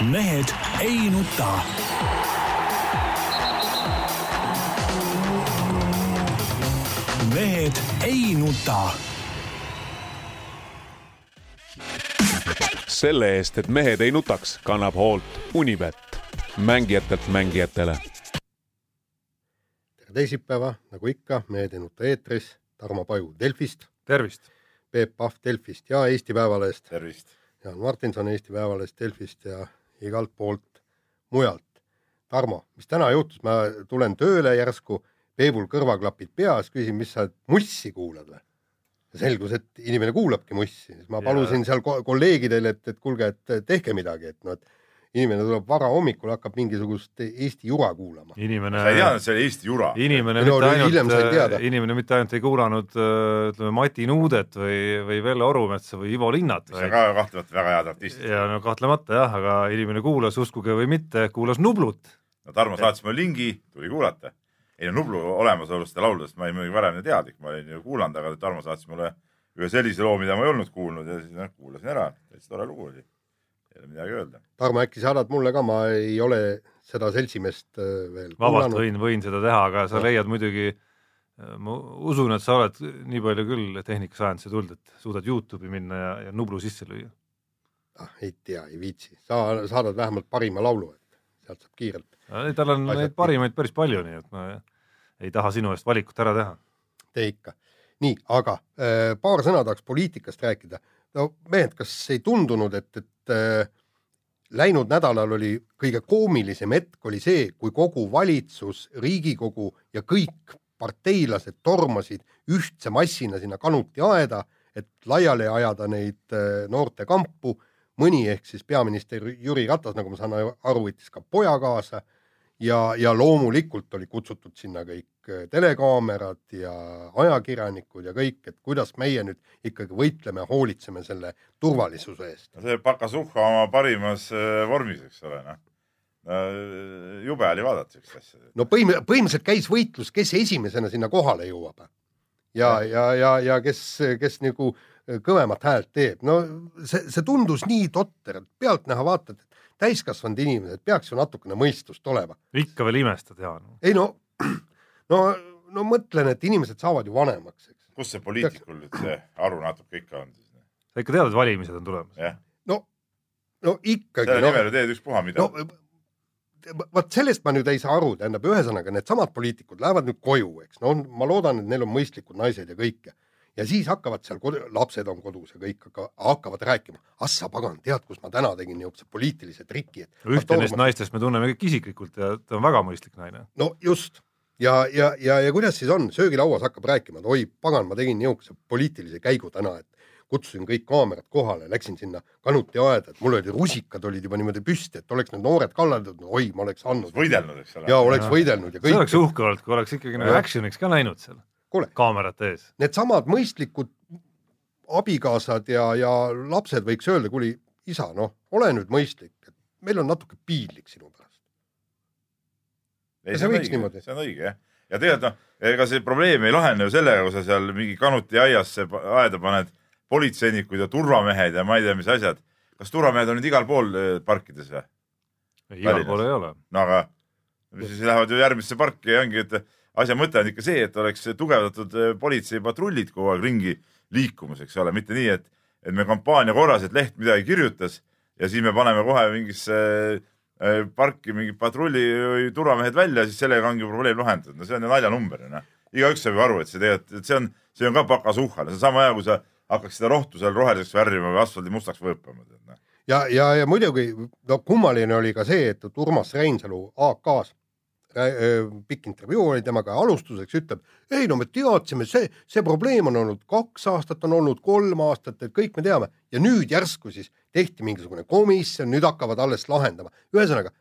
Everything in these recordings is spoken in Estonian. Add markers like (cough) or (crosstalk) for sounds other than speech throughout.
mehed ei nuta. mehed ei nuta. selle eest, et mehed ei nutaks, kannab hoolt Unibet, mängijatelt mängijatele. tere teisipäeva, nagu ikka, Mehed ei nuta eetris, Tarmo Paju Delfist, tervist! Peep Pahv Delfist ja Eesti Päevalehest, tervist! Jaan Martinson Eesti Päevalehest, Delfist ja igalt poolt mujalt. Tarmo, mis täna juhtus, ma tulen tööle järsku, Peebul kõrvaklapid peas, küsin, mis sa mussi kuulad või? selgus, et inimene kuulabki mussi, siis ma palusin seal ko kolleegidele, et, et kuulge, et tehke midagi, et noh, et inimene tuleb varahommikul, hakkab mingisugust Eesti jura kuulama. inimene, sa ei teadnud, et see oli Eesti jura? inimene No, mitte ainult, teada. inimene mitte ainult ei kuulanud äh, ütleme Mati Nuudet või, või Vello Orumetsa või Ivo Linnat, mis on ka kahtlemata väga head artistid. ja no kahtlemata jah, aga inimene kuulas, uskuge või mitte, kuulas Nublut. no Tarmo saatis mulle lingi, tuli kuulata. ei no Nublu olemasolust ja lauludest ma olin muidugi varem ju teadlik, ma olin ju kuulanud, aga Tarmo saatis mulle ühe sellise loo, mida ma ei olnud kuulnud ja siis noh, kuulasin ära, täitsa tore lugu oli. Ei ole midagi öelda. Tarmo, äkki saadad mulle ka, ma ei ole seda seltsimeest äh, veel vabalt võin, võin seda teha, aga sa leiad muidugi, ma usun, et sa oled nii palju küll tehnikasajandisse tulnud, et suudad Youtube'i minna ja, ja Nublu sisse lüüa. ah, ei tea, ei viitsi, sa saadad vähemalt parima laulu, et sealt saab kiirelt. tal on neid parimaid päris palju, nii et ma ei taha sinu eest valikut ära teha. tee ikka. nii, aga äh, paar sõna tahaks poliitikast rääkida. no mehed, kas ei tundunud, et, et äh, läinud nädalal oli kõige koomilisem hetk oli see, kui kogu valitsus, Riigikogu ja kõik parteilased tormasid ühtse massina sinna kanuti aeda, et laiali ajada neid äh, noorte kampu. mõni ehk siis peaminister Jüri Ratas, nagu ma saan aru, võttis ka poja kaasa ja, ja loomulikult oli kutsutud sinna kõik äh, telekaamerad ja ajakirjanikud ja kõik, et kuidas meie nüüd ikkagi võitleme, hoolitseme selle turvalisuse eest. see Pakasuhha oma parimas äh, vormis, eks ole, noh. jube oli vaadata siukest asja. no põhim-, põhimõtteliselt käis võitlus, kes esimesena sinna kohale jõuab. ja, ja, ja, ja kes, kes nagu kõvemat häält teeb, no see, see tundus nii totter, et pealtnäha vaatad, et täiskasvanud inimesed peaks ju natukene mõistust olema. ikka veel imestad, Jaan. ei no, (clears throat) no, no mõtlen, et inimesed saavad ju vanemaks, eks. kus see poliitikul nüüd see aru natuke ikka on siis? sa ikka tead, et valimised on tulemas? jah. no, no ikkagi. selle no, nimel ju teed ükspuha mida no vot sellest ma nüüd ei saa aru, tähendab, ühesõnaga needsamad poliitikud lähevad nüüd koju, eks, no ma loodan, et neil on mõistlikud naised ja kõike. ja siis hakkavad seal kodu, lapsed on kodus ja kõik, aga hakkavad rääkima, ah sa pagan, tead, kus ma täna tegin niisuguse poliitilise triki, et ühte neist naistest me tunneme kõik isiklikult ja ta on väga mõistlik naine. no just ja, ja, ja, ja kuidas siis on, söögilauas hakkab rääkima, et oi pagan, ma tegin niisuguse poliitilise käigu täna, et kutsusin kõik kaamerad kohale, läksin sinna kanuti aeda, et mul olid rusikad olid juba niimoodi püsti, et oleks need noored kallatud, no oi, ma oleks andnud. võidelnud, eks ole. ja oleks võidelnud ja kõik. see oleks uhke olnud, kui oleks ikkagi nagu action'iks ka näinud seal Kuule, kaamerate ees. Needsamad mõistlikud abikaasad ja, ja lapsed võiks öelda, kuule isa, noh, ole nüüd mõistlik, et meil on natuke piinlik sinu pärast. ei, see see on võiks õige, niimoodi. see on õige jah. ja tegelikult noh, ega see probleem ei lahene ju sellega, kui sa seal mingi kanuti aiasse aeda paned politseinikud ja turvamehed ja ma ei tea, mis asjad. kas turvamehed on nüüd igal pool eh, parkides või? igal pool ei ole. no aga siis lähevad ju järgmisse parki ja ongi, et asja mõte on ikka see, et oleks tugevdatud eh, politseipatrullid kogu aeg ringi liikumas, eks ole, mitte nii, et, et me kampaania korras, et leht midagi kirjutas ja siis me paneme kohe mingisse eh, parki mingid patrulli või turvamehed välja, siis sellega ongi probleem lahendatud. no see on ju naljanumber ju noh. igaüks saab ju aru, et see tegelikult, et see on, see on ka pakasuhhal, see on sama hea, kui sa hakkaks seda rohtu seal roheliseks värvima või asfaldi mustaks võõpama. noh. ja, ja, ja muidugi no kummaline oli ka see, et Urmas Reinsalu AK-s pikk intervjuu oli temaga alustuseks ütleb, ei no me teadsime, see, see probleem on olnud kaks aastat, on olnud kolm aastat, et kõik me teame ja nüüd järsku siis tehti mingisugune komisjon, nüüd hakkavad alles lahendama. ühesõnaga,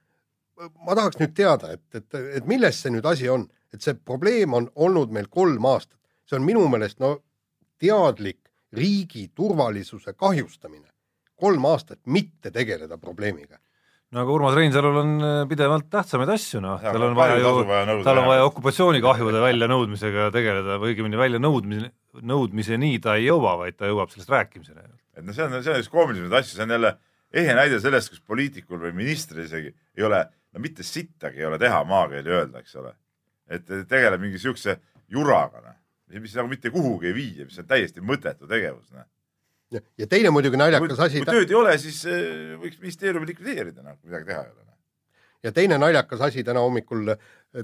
ma tahaks nüüd teada, et, et, et milles see nüüd asi on, et see probleem on olnud meil kolm aastat, see on minu meelest no teadlik riigi turvalisuse kahjustamine. kolm aastat mitte tegeleda probleemiga no aga Urmas Reinsalul on äh, pidevalt tähtsamaid asju, noh, tal on vaja ju tal on vaja okupatsioonikahjude väljanõudmisega tegeleda või õigemini väljanõudmise, nõudmiseni ta ei jõua, vaid ta jõuab sellest rääkimiseni. et noh, see on, see on üks koomilisemaid asju, see on jälle ehe näide sellest, kus poliitikul või ministril isegi ei ole, no mitte sittagi ei ole teha maakeeli öelda, eks ole. et tegeleb mingi siukse juraga, noh, mis nagu mitte kuhugi ei vii mis on täiesti mõttetu tegevus, noh. Ja, ja teine muidugi kui, naljakas asi kui, tööd ei ole, siis eh, võiks ministeeriumi likvideerida, noh, kui midagi teha ei ole. ja teine naljakas asi täna hommikul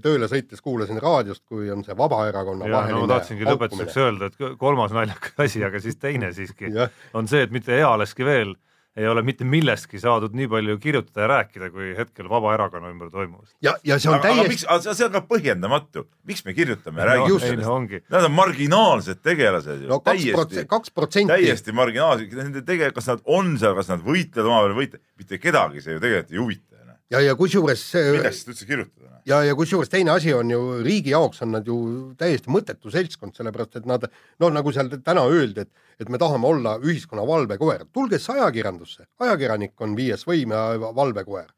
tööle sõites kuulasin raadiost, kui on see Vabaerakonna ja no vaheline ma tahtsingi lõpetuseks öelda, et kolmas naljakas asi, aga siis teine siiski. On see, et mitte ealeski veel ei ole mitte millestki saadud nii palju kirjutada ja rääkida, kui hetkel Vabaerakonna ümber toimuvast. ja, ja see on aga, aga miks täiesti,, see on ka põhjendamatu, miks me kirjutame ja no, räägime sellest no ongi, Nad on marginaalsed tegelased ju no kaks täiesti täiesti marginaalsed, nende tege-, kas nad on seal, kas nad võitlevad omavahel või võitle, mitte kedagi see ju tegelikult ei huvita. ja, ja kusjuures milleks seda üldse kirjutada? ja, ja kusjuures teine asi on ju riigi jaoks on nad ju täiesti mõttetu seltskond, sellepärast et nad noh, nagu seal täna öeldi, et, et me tahame olla ühiskonna valvekoer, tulge siis ajakirjandusse, ajakirjanik on viies võim ja valvekoer.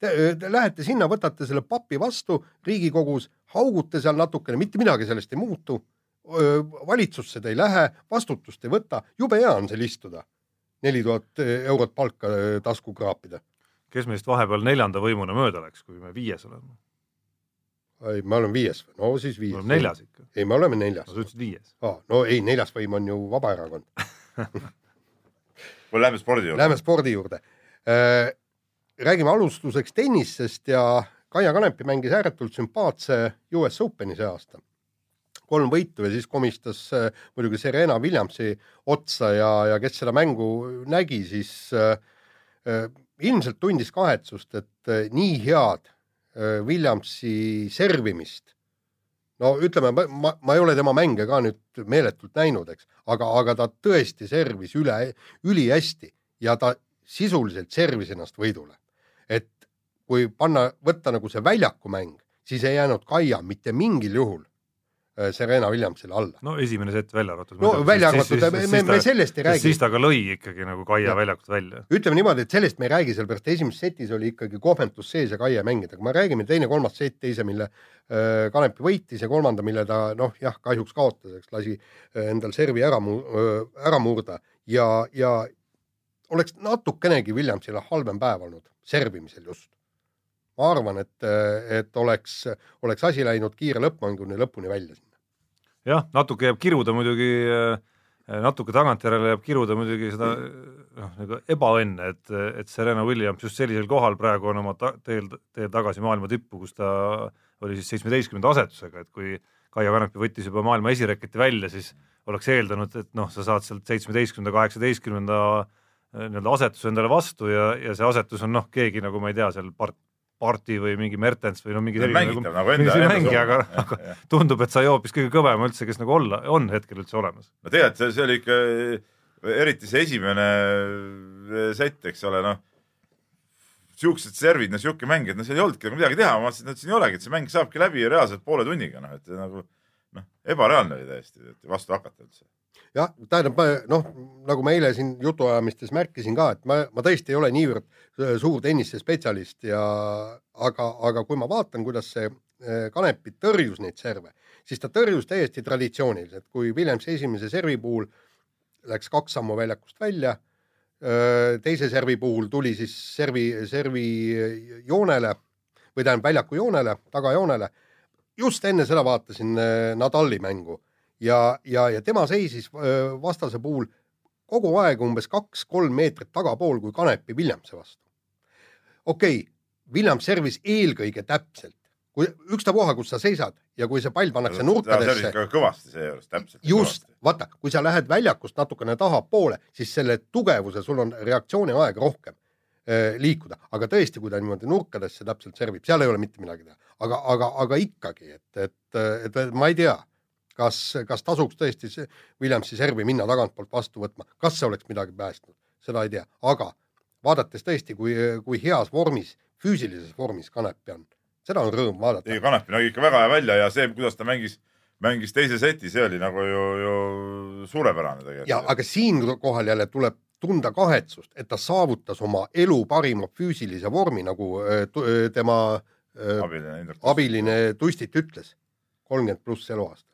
Te, te lähete sinna, võtate selle papi vastu Riigikogus, haugute seal natukene, mitte midagi sellest ei muutu. valitsusse te ei lähe, vastutust ei võta, jube hea on seal istuda. neli tuhat eurot palka tasku kraapida. kes meist vahepeal neljanda võimuna mööda läks, kui me viies oleme? ei, me oleme viies, no siis me viies. oleme neljas ikka. ei, me oleme neljas no sa ütlesid viies. ah,. no ei, neljas võim on ju Vabaerakond. (laughs) või lähme spordi juurde? Läheme spordi juurde äh,. räägime alustuseks tennisest ja Kaia Kanepi mängis ääretult sümpaatse US Openi see aasta. kolm võitu ja siis komistas äh, muidugi Serena Williamsi otsa ja, ja kes seda mängu nägi, siis äh, äh, ilmselt tundis kahetsust, et nii head Williamsi servimist no ütleme, ma, ma, ei ole tema mänge ka nüüd meeletult näinud, eks, aga, aga ta tõesti servis üle, ülihästi ja ta sisuliselt servis ennast võidule. et kui panna, võtta nagu see väljakumäng, siis ei jäänud Kaia mitte mingil juhul äh, Serena Williamsile alla. no esimene sett välja arvatud. no välja arvatud, me, me, me sellest ei räägi siis. ta ka lõi ikkagi nagu Kaia Jah. väljakult välja. ütleme niimoodi, et sellest me ei räägi, sellepärast esimeses setis oli ikkagi kohventus sees ja Kaia mängida, aga me räägime teine-kolmas sett, teise, mille äh, Kanepi võitis ja kolmanda, mille ta noh, jah, kahjuks kaotas, eks lasi äh, endal servi ära mu-, ära murda ja, ja oleks natukenegi Williamsile halvem päev olnud servimisel just. Ma arvan, et, et oleks, oleks asi läinud kiire lõppmänguni lõpuni välja sinna. jah, natuke jääb kiruda muidugi, natuke tagantjärele jääb kiruda muidugi seda noh, nagu ebaõnne, et, et Serena Williams just sellisel kohal praegu on oma ta, teel, teel tagasi maailma tippu, kus ta oli siis seitsmeteistkümnenda asetusega, et kui Kaia Kanepi võttis juba maailma esireketi välja, siis oleks eeldanud, et noh, sa saad sealt seitsmeteistkümnenda, kaheksateistkümnenda eh, nii-öelda asetuse endale vastu ja, ja see asetus on noh, keegi nagu ma ei tea, seal part-, parti või mingi Mertens või no mingi selline mängitav nagu mingi enda, enda mängija, aga, aga jah. tundub, et sai hoopis kõige kõvem üldse, kes nagu olla, on hetkel üldse olemas. no tegelikult see, see oli ikka, eriti see esimene sett, eks ole, noh, siuksed servid, no siuke mäng, et no seal ei olnudki nagu midagi teha, ma vaatasin, et siin ei olegi, et see mäng saabki läbi reaalselt poole tunniga, noh, et nagu noh, ebareaalne oli täiesti, et vastu hakata üldse. jah, tähendab noh, nagu ma eile siin jutuajamistes märkisin ka, et ma, ma tõesti ei ole niivõrd äh, suur tennise spetsialist ja aga, aga kui ma vaatan, kuidas see äh, Kanepi tõrjus neid serve, siis ta tõrjus täiesti traditsiooniliselt, kui Williamsi esimese servi puhul läks kaks sammu väljakust välja, teise servi puhul tuli siis servi, servi joonele või tähendab väljaku joonele, tagajoonele. just enne seda vaatasin äh, Nadali mängu ja, ja, ja tema seisis vastase puhul kogu aeg umbes kaks-kolm meetrit tagapool kui Kanepi Williamsi vastu. okei okay,, Williams servis eelkõige täpselt, kui ükstapuha, kus sa seisad ja kui see pall pannakse nurkadesse, ka kõvasti seejuures, täpselt. just, vaata, kui sa lähed väljakust natukene tahapoole, siis selle tugevuse, sul on reaktsiooniaega rohkem äh, liikuda, aga tõesti, kui ta niimoodi nurkadesse täpselt servib, seal ei ole mitte midagi teha, aga, aga, aga ikkagi, et, et, et, et ma ei tea, kas, kas tasuks tõesti see Williamsi servi minna tagantpoolt vastu võtma, kas see oleks midagi päästnud, seda ei tea, aga vaadates tõesti, kui, kui heas vormis, füüsilises vormis Kanepi on, seda on rõõm vaadata. Ei, Kanepi nägi ikka väga hea välja ja see, kuidas ta mängis, mängis teise seti, see oli nagu ju, ju suurepärane tegelikult. ja aga siinkohal jälle tuleb tunda kahetsust, et ta saavutas oma elu parima füüsilise vormi, nagu tu- öö, tema öö, abiline abiline Tustit ütles, kolmkümmend pluss eluaastat.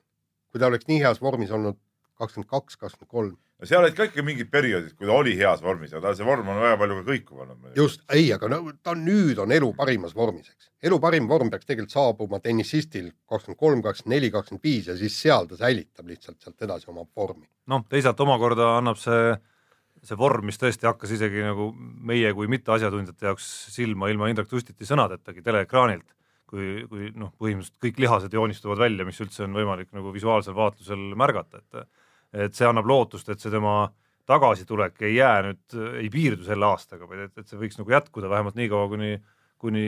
Kui ta oleks nii heas vormis olnud kakskümmend kaks, kakskümmend kolm, seal olid ka ikka mingid perioodid, kui ta oli heas vormis, aga see vorm on väga palju ka kõikuv olnud. just, ei, aga no ta nüüd on elu parimas vormis, eks. elu parim vorm peaks tegelikult saabuma tennisistil kakskümmend kolm, kakskümmend neli, kakskümmend viis ja siis seal ta säilitab lihtsalt sealt edasi oma vormi. noh, teisalt omakorda annab see, see vorm, mis tõesti hakkas isegi nagu meie kui mitteasjatundjate jaoks silma ilma Indrek Tustiti sõnadetagi teleekraanilt, kui, kui noh, põhimõtteliselt kõik lihased joonistuvad välja, mis üldse on võimalik nagu visuaalsel vaatlusel märgata, et et see annab lootust, et see tema tagasitulek ei jää nüüd, ei piirdu selle aastaga, vaid et, et see võiks nagu jätkuda vähemalt nii kaua, kuni kuni,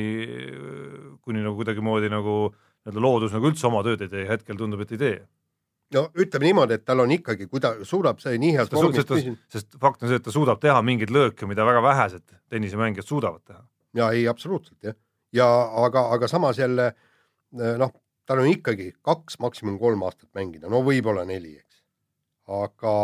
kuni nagu kuidagimoodi nagu nii-öelda loodus nagu üldse oma tööd ei tee, hetkel tundub, et ei tee no ütleme niimoodi, et tal on ikkagi, kui ta suudab see nii heas vormis sest, püsida, sest fakt on see, et ta suudab teha mingeid lööke, mida väga vähesed tennisemängijad suudavad teha. ja ei, absoluutselt jah. Ja aga, aga samas jälle noh, tal on ikkagi kaks, maksimum kolm aastat mängida, no võib-olla neli, eks. aga,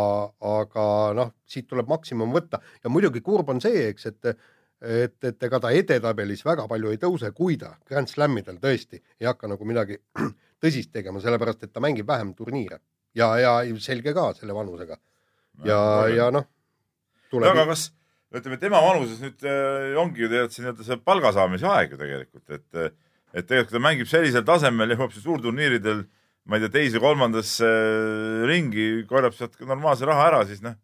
aga noh, siit tuleb maksimum võtta. Ja muidugi kurb on see, eks, et et, et ega ta edetabelis väga palju ei tõuse, kui ta Grand Slamidel tõesti ei hakka nagu midagi (clears throat) tõsist tegema, sellepärast et ta mängib vähem turniire. Ja, ja selge ka selle vanusega. Ja, ja noh, no aga tuleb, kas ütleme, tema vanuses nüüd äh, ongi ju tegelikult see nii-öelda see palga saamise aeg ju tegelikult, et et tegelikult ta mängib sellisel tasemel, jõuab siis suurturniiridel, ma ei tea, teise-kolmandasse äh, ringi, korjab sealt normaalse raha ära, siis noh,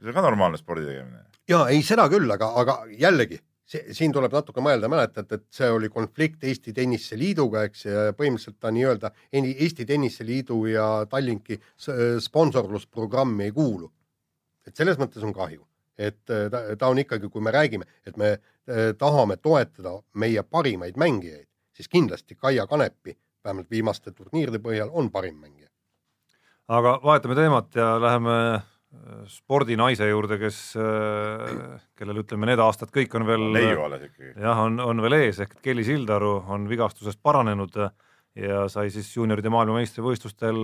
see on ka normaalne spordi tegemine. ja ei, seda küll, aga, aga jällegi see, siin tuleb natuke mõelda, mäletad, et see oli konflikt Eesti Tennise Liiduga, eks, põhimõtteliselt ta nii-öelda Eesti Tennise Liidu ja Tallinki sponsorlusprogrammi ei kuulu. et selles mõttes on kahju, et äh, ta, ta on ikkagi, kui me räägime, et me äh, tahame toetada meie parimaid mängijaid, siis kindlasti Kaia Kanepi, vähemalt viimaste turniiride põhjal, on parim mängija. aga vahetame teemat ja läheme äh, spordinaise juurde, kes, kellel ütleme, need aastad kõik on veel neiu alles ikkagi. jah, on, on veel ees ehk Kelly Sildaru on vigastusest paranenud ja sai siis juunioride maailmameistrivõistlustel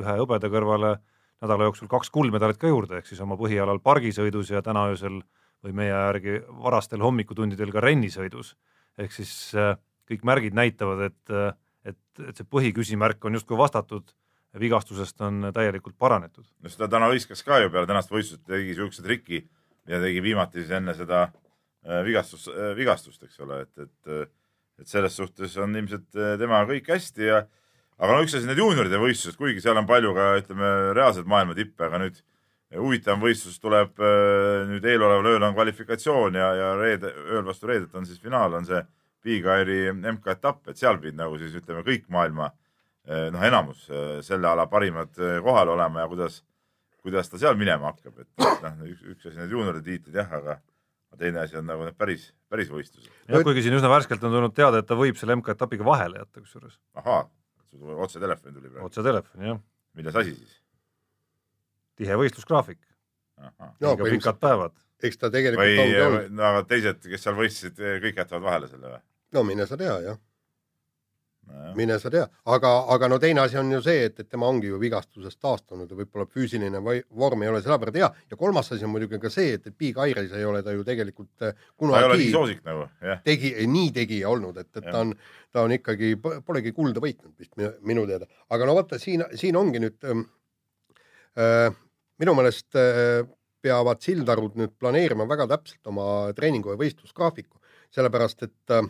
ühe hõbeda kõrvale nädala jooksul kaks kuldmedalit ka juurde, ehk siis oma põhialal pargisõidus ja täna öösel või meie järgi varastel hommikutundidel ka rennisõidus. ehk siis äh, kõik märgid näitavad, et, et, et see põhiküsimärk on justkui vastatud, vigastusest on täielikult paranetud. no seda täna hõiskas ka ju peale tänast võistlust, tegi siukse triki, mida tegi viimati siis enne seda äh, vigastus, vigastust, eks ole, et, et, et selles suhtes on ilmselt äh, temaga kõik hästi ja aga no üks asi, need juunioride võistlused, kuigi seal on palju ka ütleme reaalselt maailma tippe, aga nüüd huvitavam võistlus tuleb äh, nüüd eeloleval ööl on kvalifikatsioon ja, ja reede, ööl vastu reedet on siis finaal, on see Big Airi MK-etapp, et seal pidid nagu siis ütleme kõik maailma eh, noh, enamus eh, selle ala parimad kohal olema ja kuidas, kuidas ta seal minema hakkab, et noh, üks, üks asi need juunioride tiitlid jah, aga teine asi on nagu need päris, päris võistlused. jah, kuigi siin üsna värskelt on tulnud teada, et ta võib selle MK-etapiga vahele jätta, kusjuures ahaa, otse telefon tuli praegu. otse telefoni, jah. milles asi siis? tihe võistlusgraafik, no liiga pikad põhimõtteliselt, päevad. eks ta tegelikult või no aga teised, kes seal võistlesid, kõik jätavad vahele selle või? no mine sa tea jah, mine sa tea, aga, aga no teine asi on ju see, et, et tema ongi ju vigastusest taastunud ja võib-olla füüsiline või vorm ei ole selle võrra hea. Ja kolmas asi on muidugi ka see, et, et Big Airis ei ole ta ju tegelikult ole kunagi soosik nagu tegi, nii tegija olnud, et, et Jah. ta on, ta on ikkagi, polegi kulda võitnud vist minu, minu teada, aga no vaata siin, siin ongi nüüd äh, minu meelest äh, peavad Sildarud nüüd planeerima väga täpselt oma treeningu ja võistlusgraafiku, sellepärast et äh,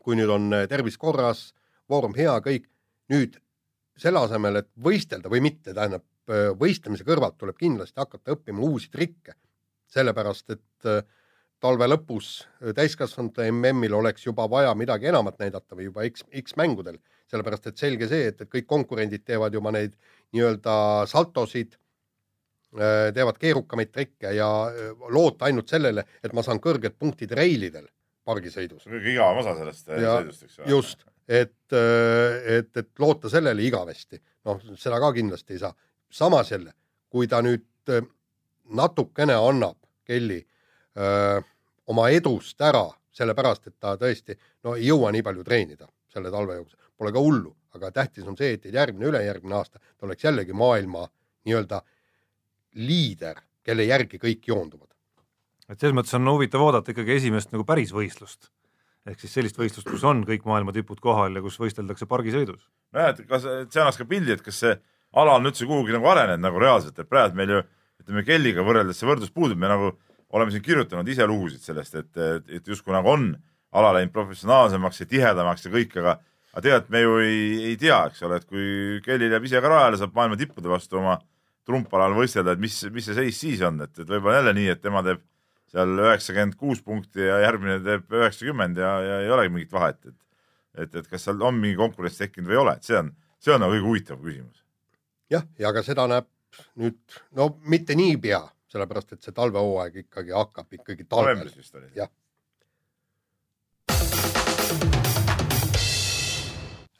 kui nüüd on tervis korras, vorm hea, kõik nüüd selle asemel, et võistelda või mitte, tähendab äh, võistlemise kõrvalt tuleb kindlasti hakata õppima uusi trikke, sellepärast et äh, talve lõpus äh, täiskasvanute MM-il oleks juba vaja midagi enamat näidata või juba X, X mängudel, sellepärast et selge see, et, et kõik konkurendid teevad juba neid nii-öelda saltosid, teevad keerukamaid trikke ja loota ainult sellele, et ma saan kõrged punktid reilidel pargisõidus. kõige igavam osa sellest Ja sõidust, eks ole. just, et, et, et loota sellele igavesti, noh, seda ka kindlasti ei saa. samas jälle, kui ta nüüd äh, natukene annab Kelly öö, oma edust ära, sellepärast et ta tõesti no ei jõua nii palju treenida selle talve jooksul, pole ka hullu, aga tähtis on see, et järgmine, ülejärgmine aasta ta oleks jällegi maailma nii-öelda liider, kelle järgi kõik joonduvad. et selles mõttes on huvitav oodata ikkagi esimest nagu päris võistlust. Ehk siis sellist võistlust, kus on kõik maailma tipud kohal ja kus võisteldakse pargisõidus. nojah, et kas, see annaks ka pildi, et kas see ala on üldse kuhugi nagu arenenud nagu reaalselt, et praegu meil ju ütleme Kelliga võrreldes see võrdlus puudub, me nagu oleme siin kirjutanud ise lugusid sellest, et, et, et justkui nagu on ala läinud professionaalsemaks ja tihedamaks ja kõik, aga aga tegelikult me ju ei, ei tea, eks ole, et kui Kellil jääb ise ka rajale, saab maailma tippude vastu oma trumpalal võistelda, et mis, mis see seis siis on, et, et võib-olla jälle nii, et tema teeb seal üheksakümmend kuus punkti ja järgmine teeb üheksakümmend ja, ja ei olegi mingit vahet, et et, et kas seal on mingi konkurents tekkinud või ei ole, et see on, see on nagu kõige huvitavam küsimus. jah, ja ka seda näeb nüüd, no mitte niipea, sellepärast et see talvehooaeg ikkagi hakkab ikkagi talvel. jah.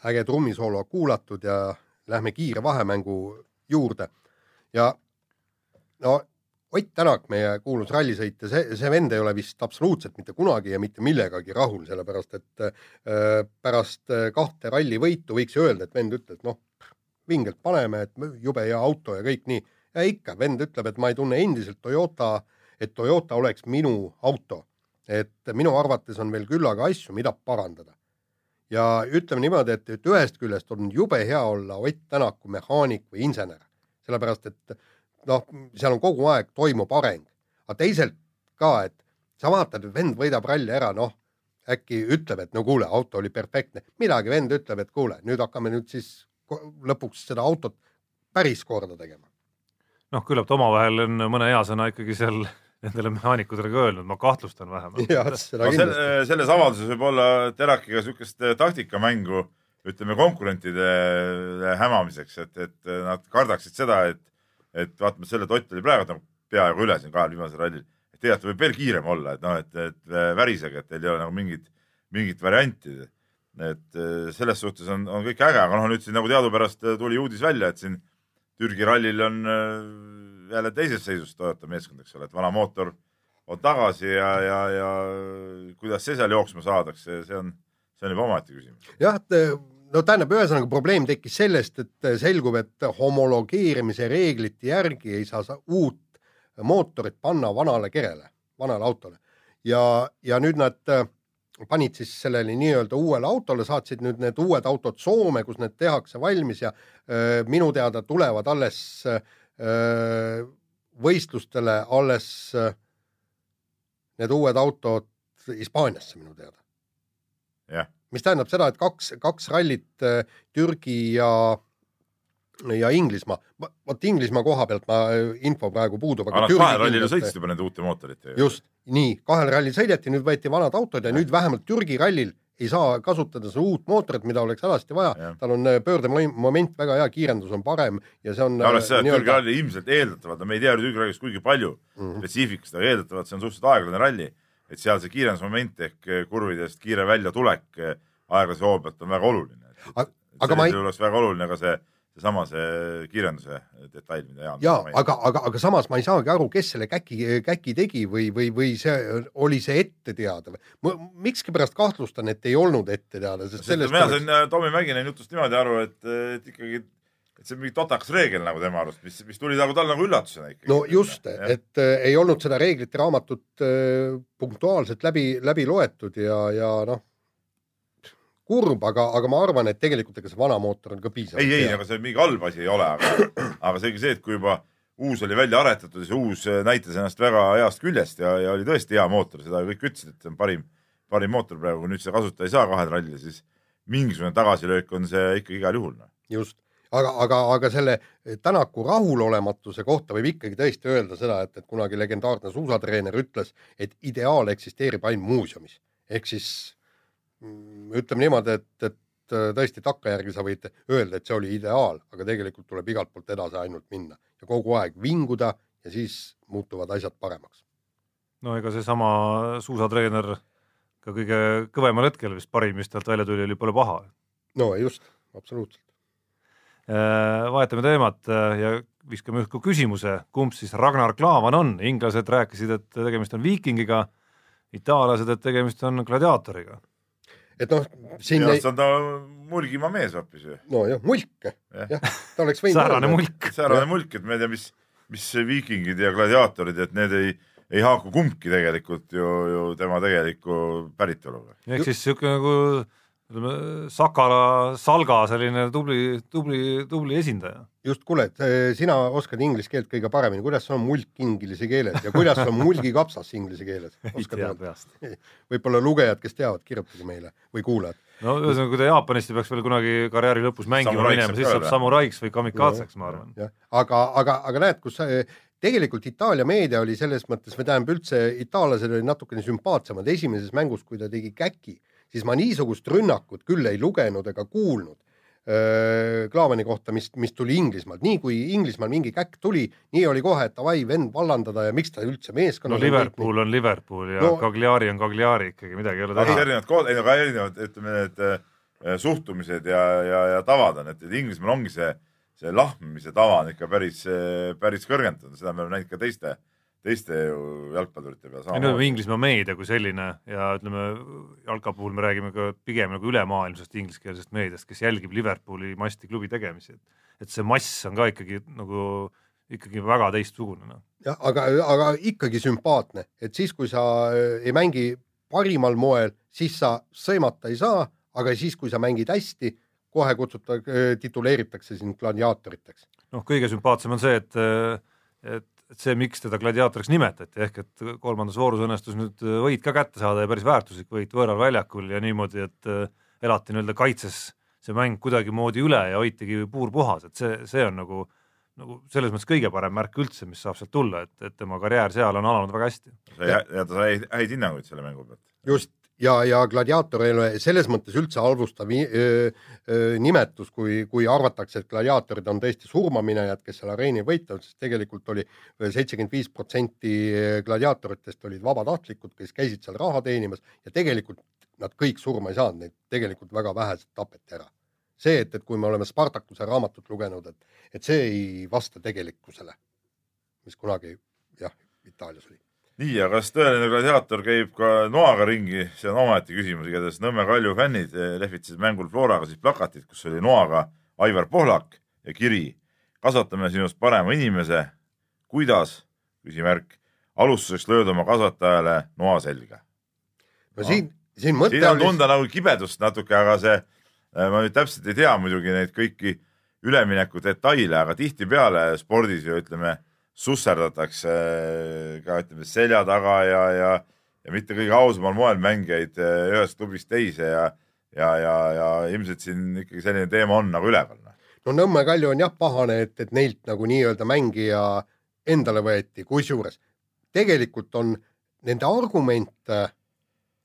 äge trummisoolo kuulatud ja lähme kiire vahemängu juurde ja no Ott Tänak, meie kuulus rallisõitja, see, see vend ei ole vist absoluutselt mitte kunagi ja mitte millegagi rahul, sellepärast et äh, pärast äh, kahte rallivõitu võiks ju öelda, et vend ütles, noh, vingelt paneme, et jube hea auto ja kõik nii. ja ikka, vend ütleb, et ma ei tunne endiselt Toyota, et Toyota oleks minu auto. et minu arvates on veel küllaga asju, mida parandada. ja ütleme niimoodi, et, et ühest küljest on jube hea olla Ott Tänaku mehaanik või insener, sellepärast et noh, seal on kogu aeg toimub areng, aga teisalt ka, et sa vaatad, et vend võidab ralli ära, noh, äkki ütleb, et no kuule, auto oli perfektne, midagi vend ütleb, et kuule, nüüd hakkame nüüd siis lõpuks seda autot päris korda tegema. noh, küllap ta omavahel on mõne hea sõna ikkagi seal nendele mehaanikutele ka öelnud, ma kahtlustan vähemalt. no, selle, selles avalduses võib olla Terakiga niisugust taktikamängu, ütleme konkurentide hämamiseks, et, et nad kardaksid seda, et et vaatame selle Ott oli praegu nagu peaaegu üle siin kahel viimasel rallil, et tegelikult võib veel kiirem olla, et noh, et, et värisege, et teil ei ole nagu mingit, mingit varianti. et eh, selles suhtes on, on kõik äge, aga noh, nüüd siin nagu teadupärast tuli uudis välja, et siin Türgi rallil on jälle teises seisus Toyota meeskond, eks ole, et vana mootor on tagasi ja, ja, ja kuidas see seal jooksma saadakse, see on, see on juba omaette küsimus. jah, no tähendab, ühesõnaga probleem tekkis sellest, et selgub, et homologeerimise reeglite järgi ei saa sa uut mootorit panna vanale kerele, vanale autole. ja, ja nüüd nad äh, panid siis sellele nii-öelda uuele autole, saatsid nüüd need uued autod Soome, kus need tehakse valmis ja öö, minu teada tulevad alles öö, võistlustele alles öö, need uued autod Hispaaniasse minu teada. jah mis tähendab seda, et kaks, kaks rallit äh, Türgi ja ja Inglismaa, vot Inglismaa koha pealt ma äh, info praegu puudub. kahel rallil sõitsid juba nende uute mootoritega. just, nii, kahel rallil sõideti, nüüd võeti vanad autod ja, nüüd vähemalt Türgi rallil ei saa kasutada seda uut mootorit, mida oleks hädasti vaja, tal on äh, pöördemoment väga hea, kiirendus on parem ja see on alles see, et Türgi ralli ilmselt eeldatavalt, no me ei tea Türgi rallist kuigi palju mm -hmm. spetsiifikast, aga eeldatavalt see on suhteliselt aeglane ralli et seal see kiirendusmoment ehk eh, kurvidest kiire väljatulek eh, aeglase hoo pealt on väga oluline. aga ma ei. oleks väga oluline ka see, seesama see kiirenduse detail, mida Jaan. ja aga, aga, aga samas ma ei saagi aru, kes selle käki, käki tegi või, või, või see oli see ette teada või? mikskipärast kahtlustan, et ei olnud ette teada, sest sellest. mina sain. Tommy Mäkinen jutust niimoodi aru, et, et ikkagi et see on mingi totakas reegel nagu tema arust, mis, mis tuli nagu talle nagu üllatusena ikkagi. no just, et äh, ei olnud seda reeglite raamatut äh, punktuaalselt läbi, läbi loetud ja, ja noh, kurb, aga, aga ma arvan, et tegelikult ega see vana mootor on ka piisav. ei, ei, aga see mingi halb asi ei ole, aga, aga seegi see, et kui juba uus oli välja aretatud ja see uus äh, näitas ennast väga heast küljest ja, ja oli tõesti hea mootor, seda kõik ütlesid, et see on parim, parim mootor praegu, kui nüüd seda kasutada ei saa kahel rallil, siis mingisugune tagasilöök on see ikkagi igal juhul. Noh. just aga, aga, aga selle Tänaku rahulolematuse kohta võib ikkagi tõesti öelda seda, et, et kunagi legendaarne suusatreener ütles, et ideaal eksisteerib ainult muuseumis. ehk siis mm, ütleme niimoodi, et, et tõesti takkajärgi sa võid öelda, et see oli ideaal, aga tegelikult tuleb igalt poolt edasi ainult minna ja kogu aeg vinguda ja siis muutuvad asjad paremaks. no ega seesama suusatreener ka kõige kõvemal hetkel vist parim, mis talt välja tuli, oli pole paha. no just, absoluutselt. Äh, vahetame teemat äh, ja viskame õhku küsimuse, kumb siis Ragnar Klavan on, inglased rääkisid, et tegemist on viikingiga, itaallased, et tegemist on gladiaatoriga. et noh, siin ei... on ta Mulgimaa mees hoopis ju. nojah, mulk ja., jah, ta oleks võinud säärane mulk. säärane mulk, et ma ei tea, mis, mis viikingid ja gladiaatorid, et need ei, ei haaku kumbki tegelikult ju, ju tema tegeliku päritoluga. ehk siis niisugune nagu ütleme, Sakala, Salga selline tubli, tubli, tubli esindaja. just, kuule, sina oskad inglise keelt kõige paremini, kuidas on mulk inglise keeles ja kuidas on mulgikapsas inglise keeles? (laughs) ei tea peast. (laughs) võib-olla lugejad, kes teavad, kirjutage meile või kuulajad. no ühesõnaga, kui ta Jaapanist peaks veel kunagi karjääri lõpus mängima Samuraiks minema, siis saab samuraiks või kamikaatseks, ma arvan. aga, aga, aga näed, kus äh, tegelikult Itaalia meedia oli selles mõttes või tähendab üldse itaallased olid natukene sümpaatsemad, esimeses mängus, kui ta tegi käki, siis ma niisugust rünnakut küll ei lugenud ega kuulnud öö, Klaavani kohta, mis, mis tuli Inglismaalt, nii kui Inglismaal mingi käkk tuli, nii oli kohe, et davai, vend vallandada ja miks ta üldse no meeskonnas Liverpool on Liverpool ja No- no, Cagliari on Cagliari ikkagi, midagi ei ole teha. erinevat kood, ei no ka erinevad, ütleme need äh, suhtumised ja, ja, ja tavad on, et et Inglismaal ongi see, see lahmimise tava on ikka päris, päris kõrgendatud, seda me oleme näinud ka teiste, teiste jalgpallurite peal ei no Inglismaa meedia kui selline ja ütleme jalka puhul me räägime ka pigem nagu ülemaailmsest ingliskeelsest meediast, kes jälgib Liverpooli masti klubi tegemisi, et et see mass on ka ikkagi nagu ikkagi väga teistsugune noh. jah, aga, aga ikkagi sümpaatne, et siis, kui sa äh, ei mängi parimal moel, siis sa sõimata ei saa, aga siis, kui sa mängid hästi, kohe kutsutakse, tituleeritakse sind gladiaatoriteks. noh, kõige sümpaatsem on see, et et, et see, miks teda gladiaatoriks nimetati, ehk et kolmandas voorus õnnestus nüüd võit ka kätte saada ja päris väärtuslik võit võõral väljakul ja niimoodi, et äh, elati nii-öelda kaitses see mäng kuidagimoodi üle ja hoitigi puur puhas, et see, see on nagu nagu selles mõttes kõige parem märk üldse, mis saab sealt tulla, et, et tema karjäär seal on alanud väga hästi. ja ta sai häid hinnanguid selle mängu pealt. just, ja, ja gladiaator ei ole selles mõttes üldse halvustav nimetus, kui, kui arvatakse, et gladiaatorid on tõesti surmaminejad, kes seal areenil võitlevad, sest tegelikult oli seitsekümmend viis protsenti gladiaatoritest olid vabatahtlikud, kes käisid seal raha teenimas ja tegelikult nad kõik surma ei saanud, neid tegelikult väga vähesed tapeti ära. see, et, et kui me oleme Spartakuse raamatut lugenud, et, et see ei vasta tegelikkusele, mis kunagi jah, Itaalias oli. nii, aga kas tõeline gladiaator käib ka noaga ringi, see on omaette küsimus, igatahes Nõmme Kalju fännid eh, lehvitasid mängul Floraga siis plakatit, kus oli noaga Aivar Pohlak ja kiri. Kasvatame sinust parema inimese, kuidas, küsimärk, alustuseks lööd oma kasvatajale noa selga. no siin, siin mõte siin on oli tunda nagu kibedust natuke, aga see, ma nüüd täpselt ei tea muidugi neid kõiki ülemineku detaile, aga tihtipeale spordis ju ütleme, susserdatakse ka ütleme selja taga ja, ja, ja mitte kõige ausamal moel mängijaid eh, ühest klubist teise ja, ja, ja, ja ilmselt siin ikkagi selline teema on nagu üleval. no Nõmme Kalju on jah pahane, et, et neilt nagu nii-öelda mängija endale võeti, kusjuures tegelikult on nende argument äh,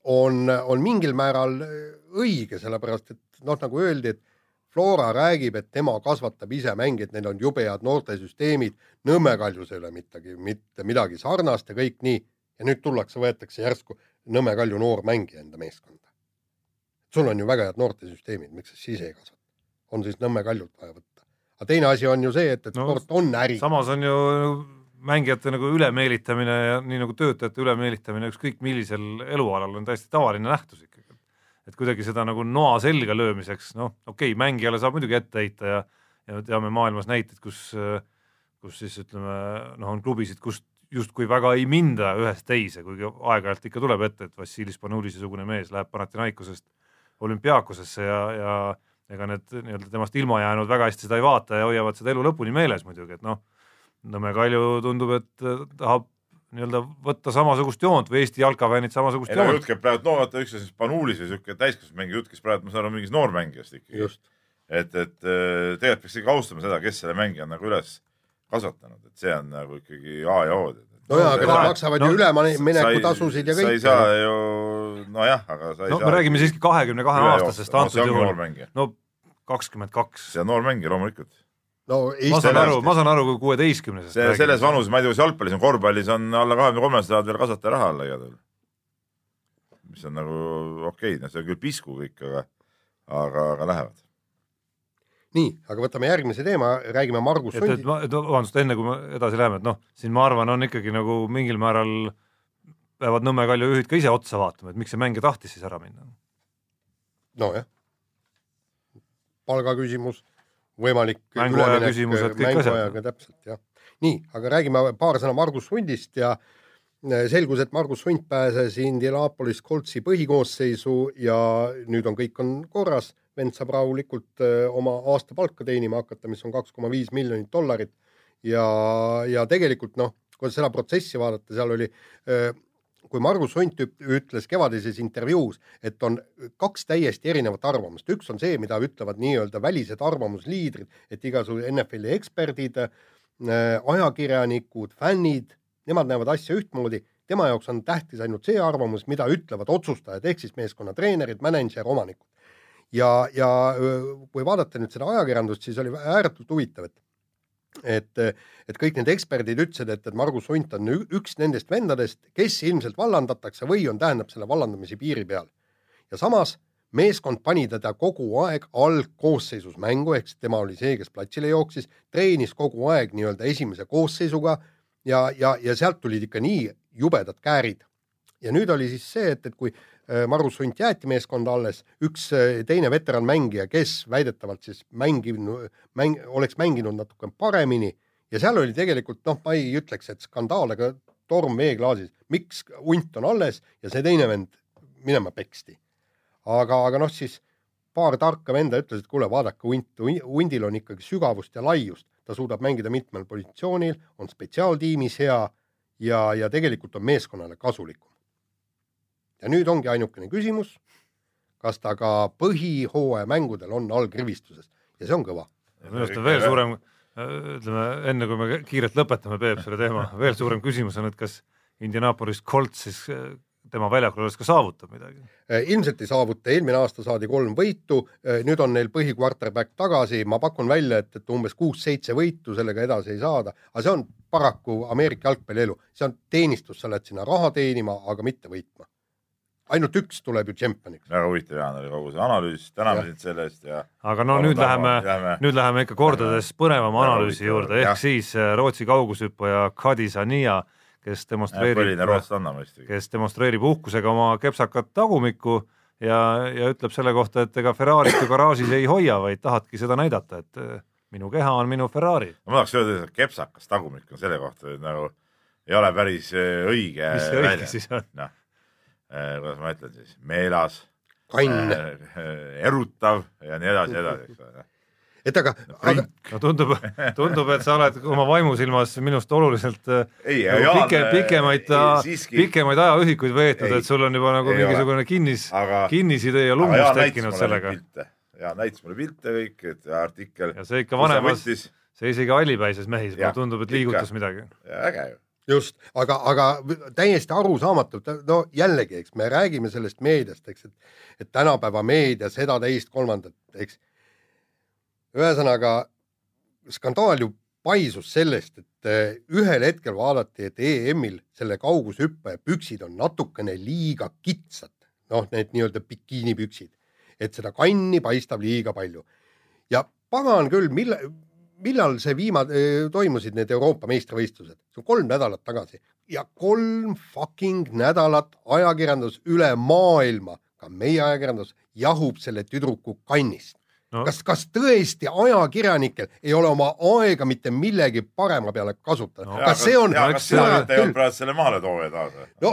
on, on mingil määral õige, sellepärast et noh, nagu öeldi, et Flora räägib, et tema kasvatab ise mängijaid, neil on jube head noortesüsteemid, Nõmme Kaljus ei ole midagi, mitte midagi sarnast ja kõik nii. ja nüüd tullakse, võetakse järsku Nõmme Kalju noor mängija enda meeskonda. sul on ju väga head noortesüsteemid, miks sa siis ei kasvata? on siis Nõmme Kaljult vaja võtta. aga teine asi on ju see, et, et No, sport on äri. samas on ju mängijate nagu ülemeelitamine ja nii nagu töötajate ülemeelitamine ükskõik millisel elualal on täiesti tavaline nähtus ikkagi. Et kuidagi seda nagu noa selga löömiseks, noh, okei okay,, mängijale saab muidugi ette heita ja ja me teame maailmas näiteid, kus kus siis ütleme, noh, on klubisid, kust justkui väga ei minda ühest teise, kuigi aeg-ajalt ikka tuleb ette, et Vassilis Panulise-sugune mees läheb Panathinaikosest olümpiaakosesse ja, ja ega need nii-öelda temast ilma jäänud väga hästi seda ei vaata ja hoiavad seda elu lõpuni meeles muidugi, et noh, Nõmme Kalju tundub, et tahab nii-öelda võtta samasugust joont või Eesti jalkafännid samasugust ei joont jutt. käib praegu, no vaata üks asi Panulis või siuke täiskasvanud mängija, jutt käis praegu, ma saan aru, mingist noormängijast ikkagi. just, et, et äh, tegelikult peaks ikka austama seda, kes selle mängija on nagu üles kasvatanud, et see on nagu ikkagi A ja O. no jaa, aga nad maksavad no, ju üleminekutasusid ja sa ei saa ju, nojah, aga sa ei no saa. me räägime siiski kahekümne kahe aastasest no,. antud juhul, no kakskümmend kaks. see on noor mängija loomulikult. No ma Eesti saan Sellest- aru, ma saan aru, kui kuueteistkümnesest see, selles vanuses, ma ei tea, kas jalgpallis on, korvpallis on alla kahekümne kolme saavad veel kasvataja raha alla igal juhul. mis on nagu okei okay,, no see on küll pisku kõik, aga, aga, aga lähevad. nii, aga võtame järgmise teema, räägime Margus et, et Sundi. ma, et vabandust, enne kui me edasi läheme, et noh, siin ma arvan, on ikkagi nagu mingil määral peavad Nõmme Kalju juhid ka ise otsa vaatama, et miks see mängija tahtis siis ära minna. nojah, palgaküsimus, võimalik Mänguaja küsimused, kõik asjad. täpselt jah. nii, aga räägime paar sõna Margus Sundist ja selgus, et Margus Hunt pääses Indianapolis Coltsi põhikoosseisu ja nüüd on kõik on korras, vend saab rahulikult öö, oma aastapalka teenima hakata, mis on kaks koma viis miljonit dollarit ja, ja tegelikult noh, kui seda protsessi vaadata, seal oli öö, kui Margus Hunt üt- ütles kevadises intervjuus, et on kaks täiesti erinevat arvamust, üks on see, mida ütlevad nii-öelda välised arvamusliidrid, et igasugu NFL-i eksperdid, ajakirjanikud, fännid, nemad näevad asja ühtmoodi, tema jaoks on tähtis ainult see arvamus, mida ütlevad otsustajad, ehk siis meeskonna treenerid, mänedžer, omanikud. ja, ja öö, kui vaadata nüüd seda ajakirjandust, siis oli ääretult huvitav, et et, et kõik need eksperdid ütlesid, et, et Margus Hunt on üks nendest vendadest, kes ilmselt vallandatakse või on, tähendab selle vallandamise piiri peal. ja samas meeskond pani teda kogu aeg algkoosseisus mängu, ehk siis tema oli see, kes platsile jooksis, treenis kogu aeg nii-öelda esimese koosseisuga ja, ja, ja sealt tulid ikka nii jubedad käärid. ja nüüd oli siis see, et, et kui äh, Margus Hunt jäeti meeskonda alles, üks äh, teine veteranmängija, kes väidetavalt siis mänginud, mäng, oleks mänginud natuke paremini ja seal oli tegelikult noh, ma ei ütleks, et skandaal, aga torm veeklaasis, miks Hunt on alles ja see teine vend minema peksti. aga, aga noh, siis paar tarka venda ütles, et kuule, vaadake Hunt, Hundil on ikkagi sügavust ja laiust, ta suudab mängida mitmel positsioonil, on spetsiaaltiimis hea ja, ja tegelikult on meeskonnale kasulikum. Ja nüüd ongi ainukene küsimus, kas ta ka põhihooaja mängudel on allkrivistuses ja see on kõva. minu arust on veel suurem, ütleme enne kui me kiirelt lõpetame, Peep, selle teema, (laughs) veel suurem küsimus on, et kas Indianapolis Colts siis äh, tema väljakul olles ka saavutab midagi. Eh, ilmselt ei saavuta, eelmine aasta saadi kolm võitu, nüüd on neil põhikvarterback tagasi, ma pakun välja, et, et umbes kuus-seitse võitu sellega edasi ei saada, aga see on paraku Ameerika jalgpalli elu, see on teenistus, sa lähed sinna raha teenima, aga mitte võitma. Ainult üks tuleb ju tšempioniks. väga huvitav, Jaan, oli kogu see analüüs, täname Jah. sind selle eest ja aga no nüüd läheme, nüüd läheme ikka kordades põnevama analüüsi juurde, ehk siis äh, Rootsi kaugushüppaja Kadi Sania, kes demonstreerib kes demonstreerib uhkusega oma kepsakat tagumikku ja, ja ütleb selle kohta, et ega Ferrarit ju garaažis ei hoia, vaid tahadki seda näidata, et äh, minu keha on minu Ferrari. ma tahaks öelda, et kepsakas tagumik on selle kohta, et nagu ei ole päris äh, õige mis see õige siis on? noh, kuidas ma ütlen siis, meelas, kann, erutav ja nii edasi, edasi, eks ole. et aga, aga no tundub, tundub, et sa oled oma vaimusilmas minust oluliselt äh, ei, nagu pike, pikemaid, pikemaid ajaühikuid veetnud, Ei. et sul on juba nagu Ei mingisugune kinnis, aga, kinnisidee ja lummus Jaan tekkinud sellega ja näitas mulle pilte kõik, et artikkel. ja see ikka vanemas, see isegi hallipäises mehis, mulle tundub, et ikka. liigutas midagi. äge ju. just, aga, aga täiesti arusaamatu, no jällegi, eks me räägime sellest meediast, eks, et et tänapäeva meedia seda, teist, kolmandat, eks. ühesõnaga skandaal ju paisus sellest, et eh, ühel hetkel vaadati, et EM-il selle kaugushüppaja püksid on natukene liiga kitsad, noh, need nii-öelda bikiinipüksid, et seda kanni paistab liiga palju. ja pagan küll, millal, millal see viima-, toimusid need Euroopa meistrivõistlused, see on kolm nädalat tagasi. Ja kolm fucking nädalat ajakirjandus üle maailma, ka meie ajakirjandus jahub selle tüdruku kannist. No. Kas, kas tõesti ajakirjanikel ei ole oma aega mitte millegi parema peale kasutada? No, kas see on, praegu selle maaletooja taas või? no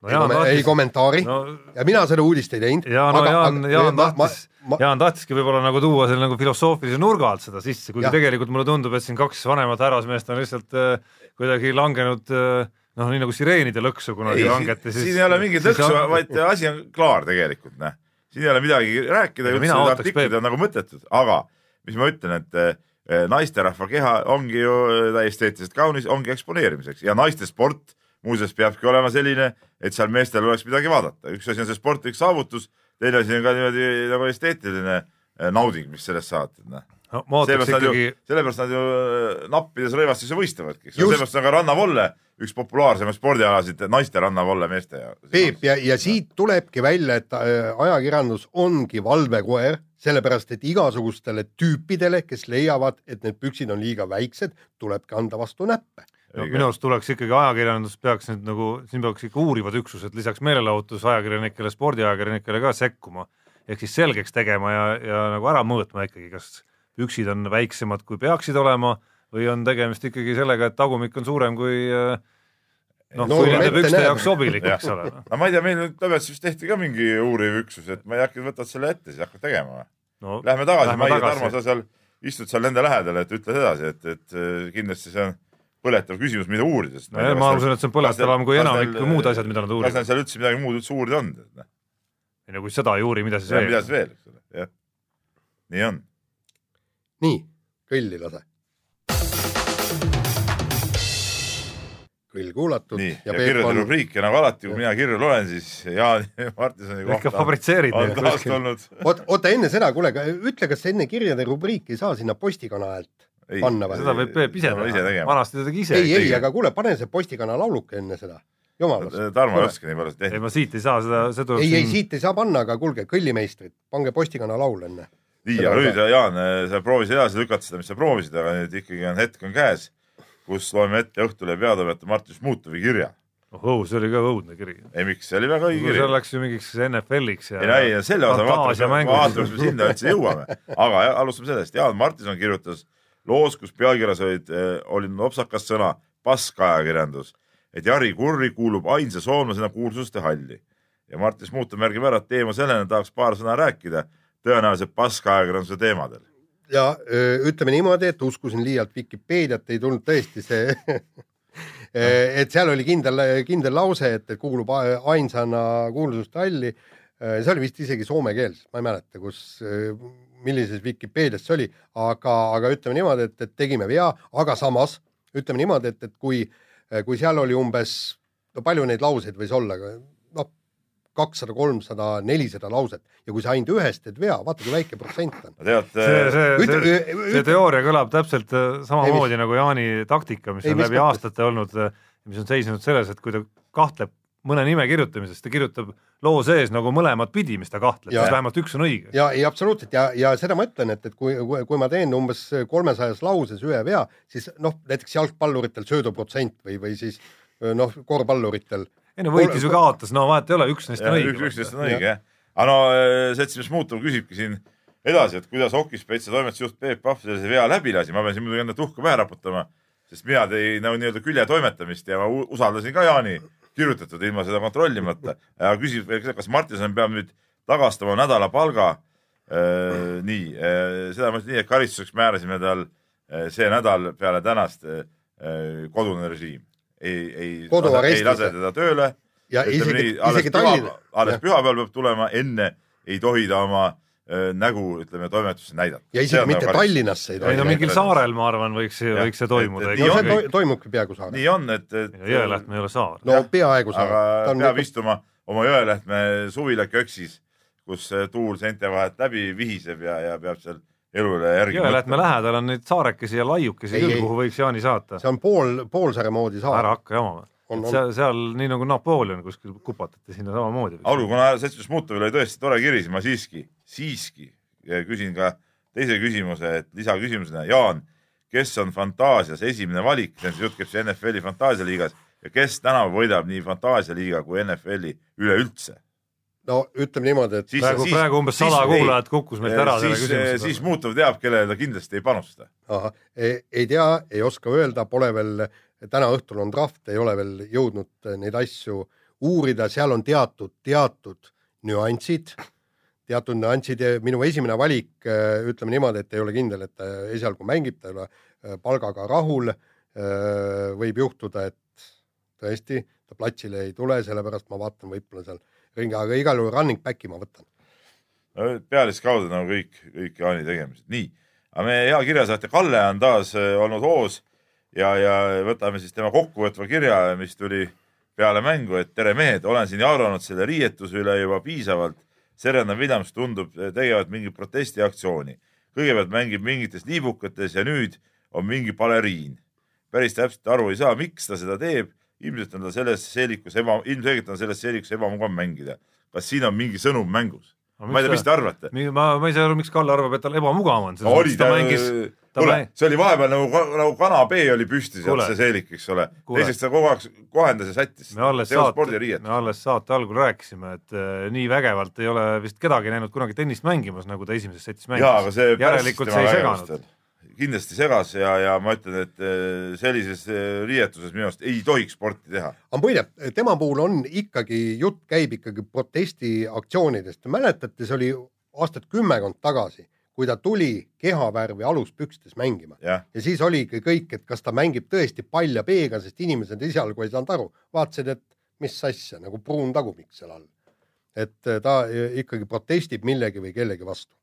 no ei, Jaan kom ei tahtis, kommentaari no, ja mina seda uudist ei teinud. ja no Jaan, Jaan tahtis, ma, Jaan tahtiski võib-olla nagu tuua selle nagu filosoofilise nurga alt seda sisse, kuigi tegelikult mulle tundub, et siin kaks vanemat härrasmeest on lihtsalt äh, kuidagi langenud äh, noh, nii nagu sireenide lõksu kunagi ei, langeti, siis siin ei ole mingit lõksu vaid asi on klaar tegelikult, noh. siin ei ole midagi rääkida, artiklid on nagu mõttetud, aga mis ma ütlen, et eh, naisterahva keha ongi ju täiesti eetiliselt kaunis, ongi eksponeerimiseks ja naiste sport muuseas peabki olema selline, et seal meestel oleks midagi vaadata, üks asi on see sportlik saavutus, teine asi on ka niimoodi nagu esteetiline eh, nauding, mis sellest saad, noh. no, sellepärast nad ju ikkagi,, sellepärast nad ju äh, nappides rõivastes ju võistlevadki, sellepärast on ka rannavolle üks populaarsemaid spordialasid naiste rannavolle meeste. Peep ja, ja siit tulebki välja, et äh, ajakirjandus ongi valvekoer, sellepärast et igasugustele tüüpidele, kes leiavad, et need püksid on liiga väiksed, tulebki anda vastu näppe. No, minu arust tuleks ikkagi ajakirjandus peaks nüüd nagu, siin peaks ikka uurivad üksused lisaks meelelahutusajakirjanikele, spordiajakirjanikele ka sekkuma. ehk siis selgeks tegema ja, ja nagu ära mõõtma ikkagi, kas püksid on väiksemad, kui peaksid olema või on tegemist ikkagi sellega, et tagumik on suurem kui, noh, No kui nende pükste jaoks sobilik, Jah. eks ole. no ma ei tea, meil nüüd toimetuses tehti ka mingi uuriv üksus, et ma ei hakka, võtad selle ette, siis hakkad tegema. no Lähme tagasi, Maie tagasi. Tarmo, sa seal istud seal nende lähedal, et ütle edasi, et, et äh, kindlasti see on põletav küsimus, mida uurida. ma usun, et see on põletavam kui enamik muud asjad, mida nad kas uurivad neil. seal üldse midagi muud üldse uurida on? ei no kui seda ei uuri, mida siis mida siis veel? veel, eks ole, jah. nii on. nii, kõlli lase. kõll kuulatud nii, ja ja kirjade on, rubriik ja nagu alati, kui mina kirju loen, siis Jaan (laughs) Martinsoni ikka kohta fabritseerid on neid kuskil. oota, oota enne seda, kuule, ütle, kas enne kirjade rubriiki ei saa sinna postikana häält panna või? seda võib Peep ise ise teha, tegema. vanasti ta tegi ise. ei, ei, aga kuule, pane see postikana lauluke enne seda, jumalast. Tarmo ei oska nii palju ei, teha. ma siit ei saa seda, see tuleb ei, ei siit ei saa panna, aga kuulge, kõllimeistrid, pange postikana laul enne. nii, aga nüüd Jaan, sa proovisid edasi lükata seda, mis sa proovisid, aga nüüd ikkagi on hetk on käes, kus loeme ette Õhtulehe peatoimetaja Martin Šmutovi kirja. oh, see oli ka õudne kiri. ei, miks, see oli väga õige kiri see. läks ju mingiks NFL-iks ja ei no ei, selle osa vaatame, vaatame, kas me sinna üldse jõuame. aga alustame sellest, Jaan Martinson kirjutas loos, kus pealkirjas olid, oli nopsakas sõna paskajakirjandus, et Jari Kurri kuulub ainsa soomlasena kuulsuste halli ja Martin Smuutov märgib ära, et teema sellena tahaks paar sõna rääkida, tõenäoliselt paskajakirjanduse teemadel. ja öö, ütleme niimoodi, et uskusin liialt Vikipeediat, ei tulnud tõesti see (laughs) et seal oli kindel, kindel lause, et kuulub ainsana kuulsuste halli. see oli vist isegi soome keeles, ma ei mäleta, kus, millises Vikipeedias see oli, aga, aga ütleme niimoodi, et, et tegime vea, aga samas ütleme niimoodi, et, et kui, kui seal oli umbes, no palju neid lauseid võis olla, noh, kakssada, kolmsada, nelisada lauset ja kui sa ainult ühest teed vea, vaata kui väike protsent on. no tead, see, see, see, see teooria kõlab täpselt äh, samamoodi Ei, nagu Jaani taktika, mis Ei, on mis läbi mõttes? aastate olnud, mis on seisnenud selles, et kui ta kahtleb mõne nime kirjutamises, ta kirjutab loo sees nagu mõlemat pidi, mis ta kahtleb, siis vähemalt üks on õige. ja, ja absoluutselt. Ja, ja seda ma ütlen, et, et kui, kui, kui ma teen umbes kolmesajas lauses ühe vea, siis noh, näiteks jalgpalluritel sööduprotsent või, või siis noh, korvpalluritel. Ei no võitis või kaotas, no vahet ei ole, üks neist on üks, õige. üks neist on õige jah. aga no äh, seltsimees Smuutov küsibki siin edasi, et kuidas Hokispetsi toimetusjuht Peep Pahv sellise vea läbi lasi, ma pean siin muidugi enda tuhka pähe raputama, sest mina tegin nagu nii-öelda külje toimetamist ja ma usaldasin ka Jaani kirjutatud ilma seda kontrollimata. ja küsib, kas Martinson peab nüüd tagastama nädala palga. nii, seda ma ütlen nii, et karistuseks määrasime tal äh, see nädal peale tänast äh, kodune režiim. ei, ei, ei lase teda tööle ja isegi isegi püha Tallinn,, alles pühapäeval peab tulema, enne ei tohi ta oma öö, nägu, ütleme, toimetusse näidata. ja isegi mitte. Tallinnasse ei ei no mingil saarel, ma arvan, võiks, võiks see toimuda no see to toimubki peaaegu saarel. nii on, et, et Jõelähtme ei ole saar. no peaaegu aga saarel. peab istuma oma Jõelähtme suvila köksis, kus äh, tuul seinte vahelt läbi vihiseb ja, ja peab seal elule järgi Jõelähtme lähedal on neid saarekesi ja laiukesi küll kuhu võiks Jaani saata. see on pool, poolsaare moodi saar ära. hakka jamama. On- on. seal, seal nii nagu Napoleon kuskil kupatati sinna samamoodi. olgu, kuna seltsimees Mutovil oli tõesti tore kiri, siis ma siiski, siiski küsin ka teise küsimuse, et lisaküsimusena, Jaan, kes on Fantaasias esimene valik, see on siis jutt käib siis NFL-i Fantaasialiigas ja kes tänavu võidab nii Fantaasialiiga kui NFL-i üleüldse? no ütleme niimoodi, et praegu, praegu umbes sada kuulajat kukkus meilt ära selle siis, küsimuse siis Mutov teab, kellele ta kindlasti ei panusta. ei tea, ei oska öelda, pole veel, täna õhtul on draft, ei ole veel jõudnud neid asju uurida, seal on teatud, teatud nüansid, teatud nüansid ja minu esimene valik, ütleme niimoodi, et ei ole kindel, et ta esialgu mängib, ta ei ole äh, palgaga rahul. võib juhtuda, et tõesti ta platsile ei tule, sellepärast ma vaatan võib-olla seal ringi, aga igal juhul running back'i ma võtan. pealiskaudu nagu kõik, kõik Jaani tegemised, nii. aga meie hea kirjasaatja Kalle on taas äh, olnud hoos ja, ja võtame siis tema kokkuvõtva kirja, mis tuli peale mängu, et tere mehed, olen siin jauranud selle riietuse üle juba piisavalt. Serena Williams tundub äh, tegevat mingit protestiaktsiooni. kõigepealt mängib mingites liibukates ja nüüd on mingi baleriin. päris täpselt aru ei saa, miks ta seda teeb. ilmselt on ta selles seelikus eba, ilmselgelt on selles seelikus ebamugav mängida. kas siin on mingi sõnum mängus? Ma ei tea, mis te arvate? ma, ma ei saa aru, miks Kalle arvab, et tal ebamugav on. oli ta ta, mängis, kuule see oli vahepeal nagu, nagu kana B oli püsti sealt see seelik, eks ole. Teiseks ta kogu aeg kohendas ja sättis. me alles saate, me alles saate algul rääkisime, et äh, nii vägevalt ei ole vist kedagi näinud kunagi tennist mängimas, nagu ta esimeses setis mängis. see järelikult see ei seganud. Kindlasti segas ja, ja ma ütlen, et eh, sellises eh, riietuses minu arust ei tohiks sporti teha. aga muide, tema puhul on ikkagi, jutt käib ikkagi protestiaktsioonidest. mäletate, see oli aastat kümmekond tagasi, kui ta tuli kehavärvi aluspükstes mängima jah, ja siis oligi kõik, et kas ta mängib tõesti palja peega, sest inimesed esialgu ei saanud aru, vaatasid, et mis asja nagu pruun tagumik seal all. et eh, ta ikkagi protestib millegi või kellegi vastu.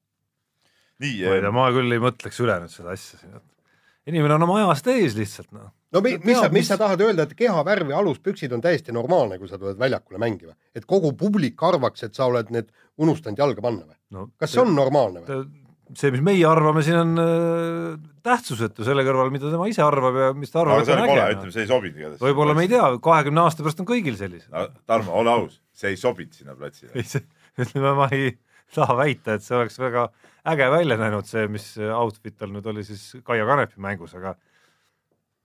Nii ma ei tea, ma küll ei mõtleks üle nüüd seda asja siin, et inimene on oma ajast ees lihtsalt noh. no mi, mis sa, mis mis- sa tahad öelda, et kehavärvi aluspüksid on täiesti normaalne, kui sa tuled väljakule mängima, et kogu publik arvaks, et sa oled need unustanud jalga panna või? no kas see on normaalne või? see, mis meie arvame, siin on äh, tähtsusetu selle kõrval, mida tema ise arvab ja mis ta arvab, aga see oli kole, ütleme, no.. see ei sobinud igatahes. võib-olla me ei tea, kahekümne aasta pärast on kõigil sellised. no,. Tarmo, ole aus, see ei sobinud sinna platsile. ei, see, (laughs) ütleme, ma ei taha väita, et see oleks väga äge välja näinud, see, mis outfit tal nüüd oli siis Kaia Kanepi mängus, aga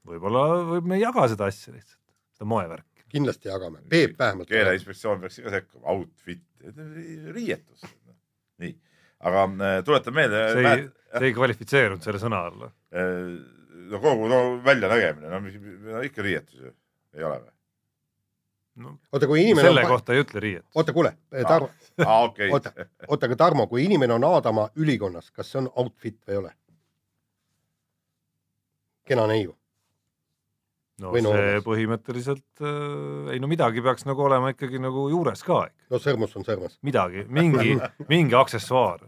võib-olla võib me ei jaga seda asja lihtsalt, seda moevärki. kindlasti jagame, Peep vähemalt. keeleinspektsioon peaks ka sekkuma, outfit, riietus. nii, aga äh, tuletan meelde. see ei, see ei kvalifitseerunud selle sõna alla. no kogu no väljanägemine, no mis, no ikka riietus ju, ei ole või? No oota, kui inimene selle on, kohta ei ütle riiet. oota, kuule, Tarmo, aa, okei (laughs) oota, oota, aga Tarmo, kui inimene on Aadama ülikonnas, kas see on outfit või ei ole? kena neiu. no Või see noormees. põhimõtteliselt äh,, ei no midagi peaks nagu olema ikkagi nagu juures ka no sõrmus on sõrmus. midagi, mingi, (laughs) mingi aksessuaar.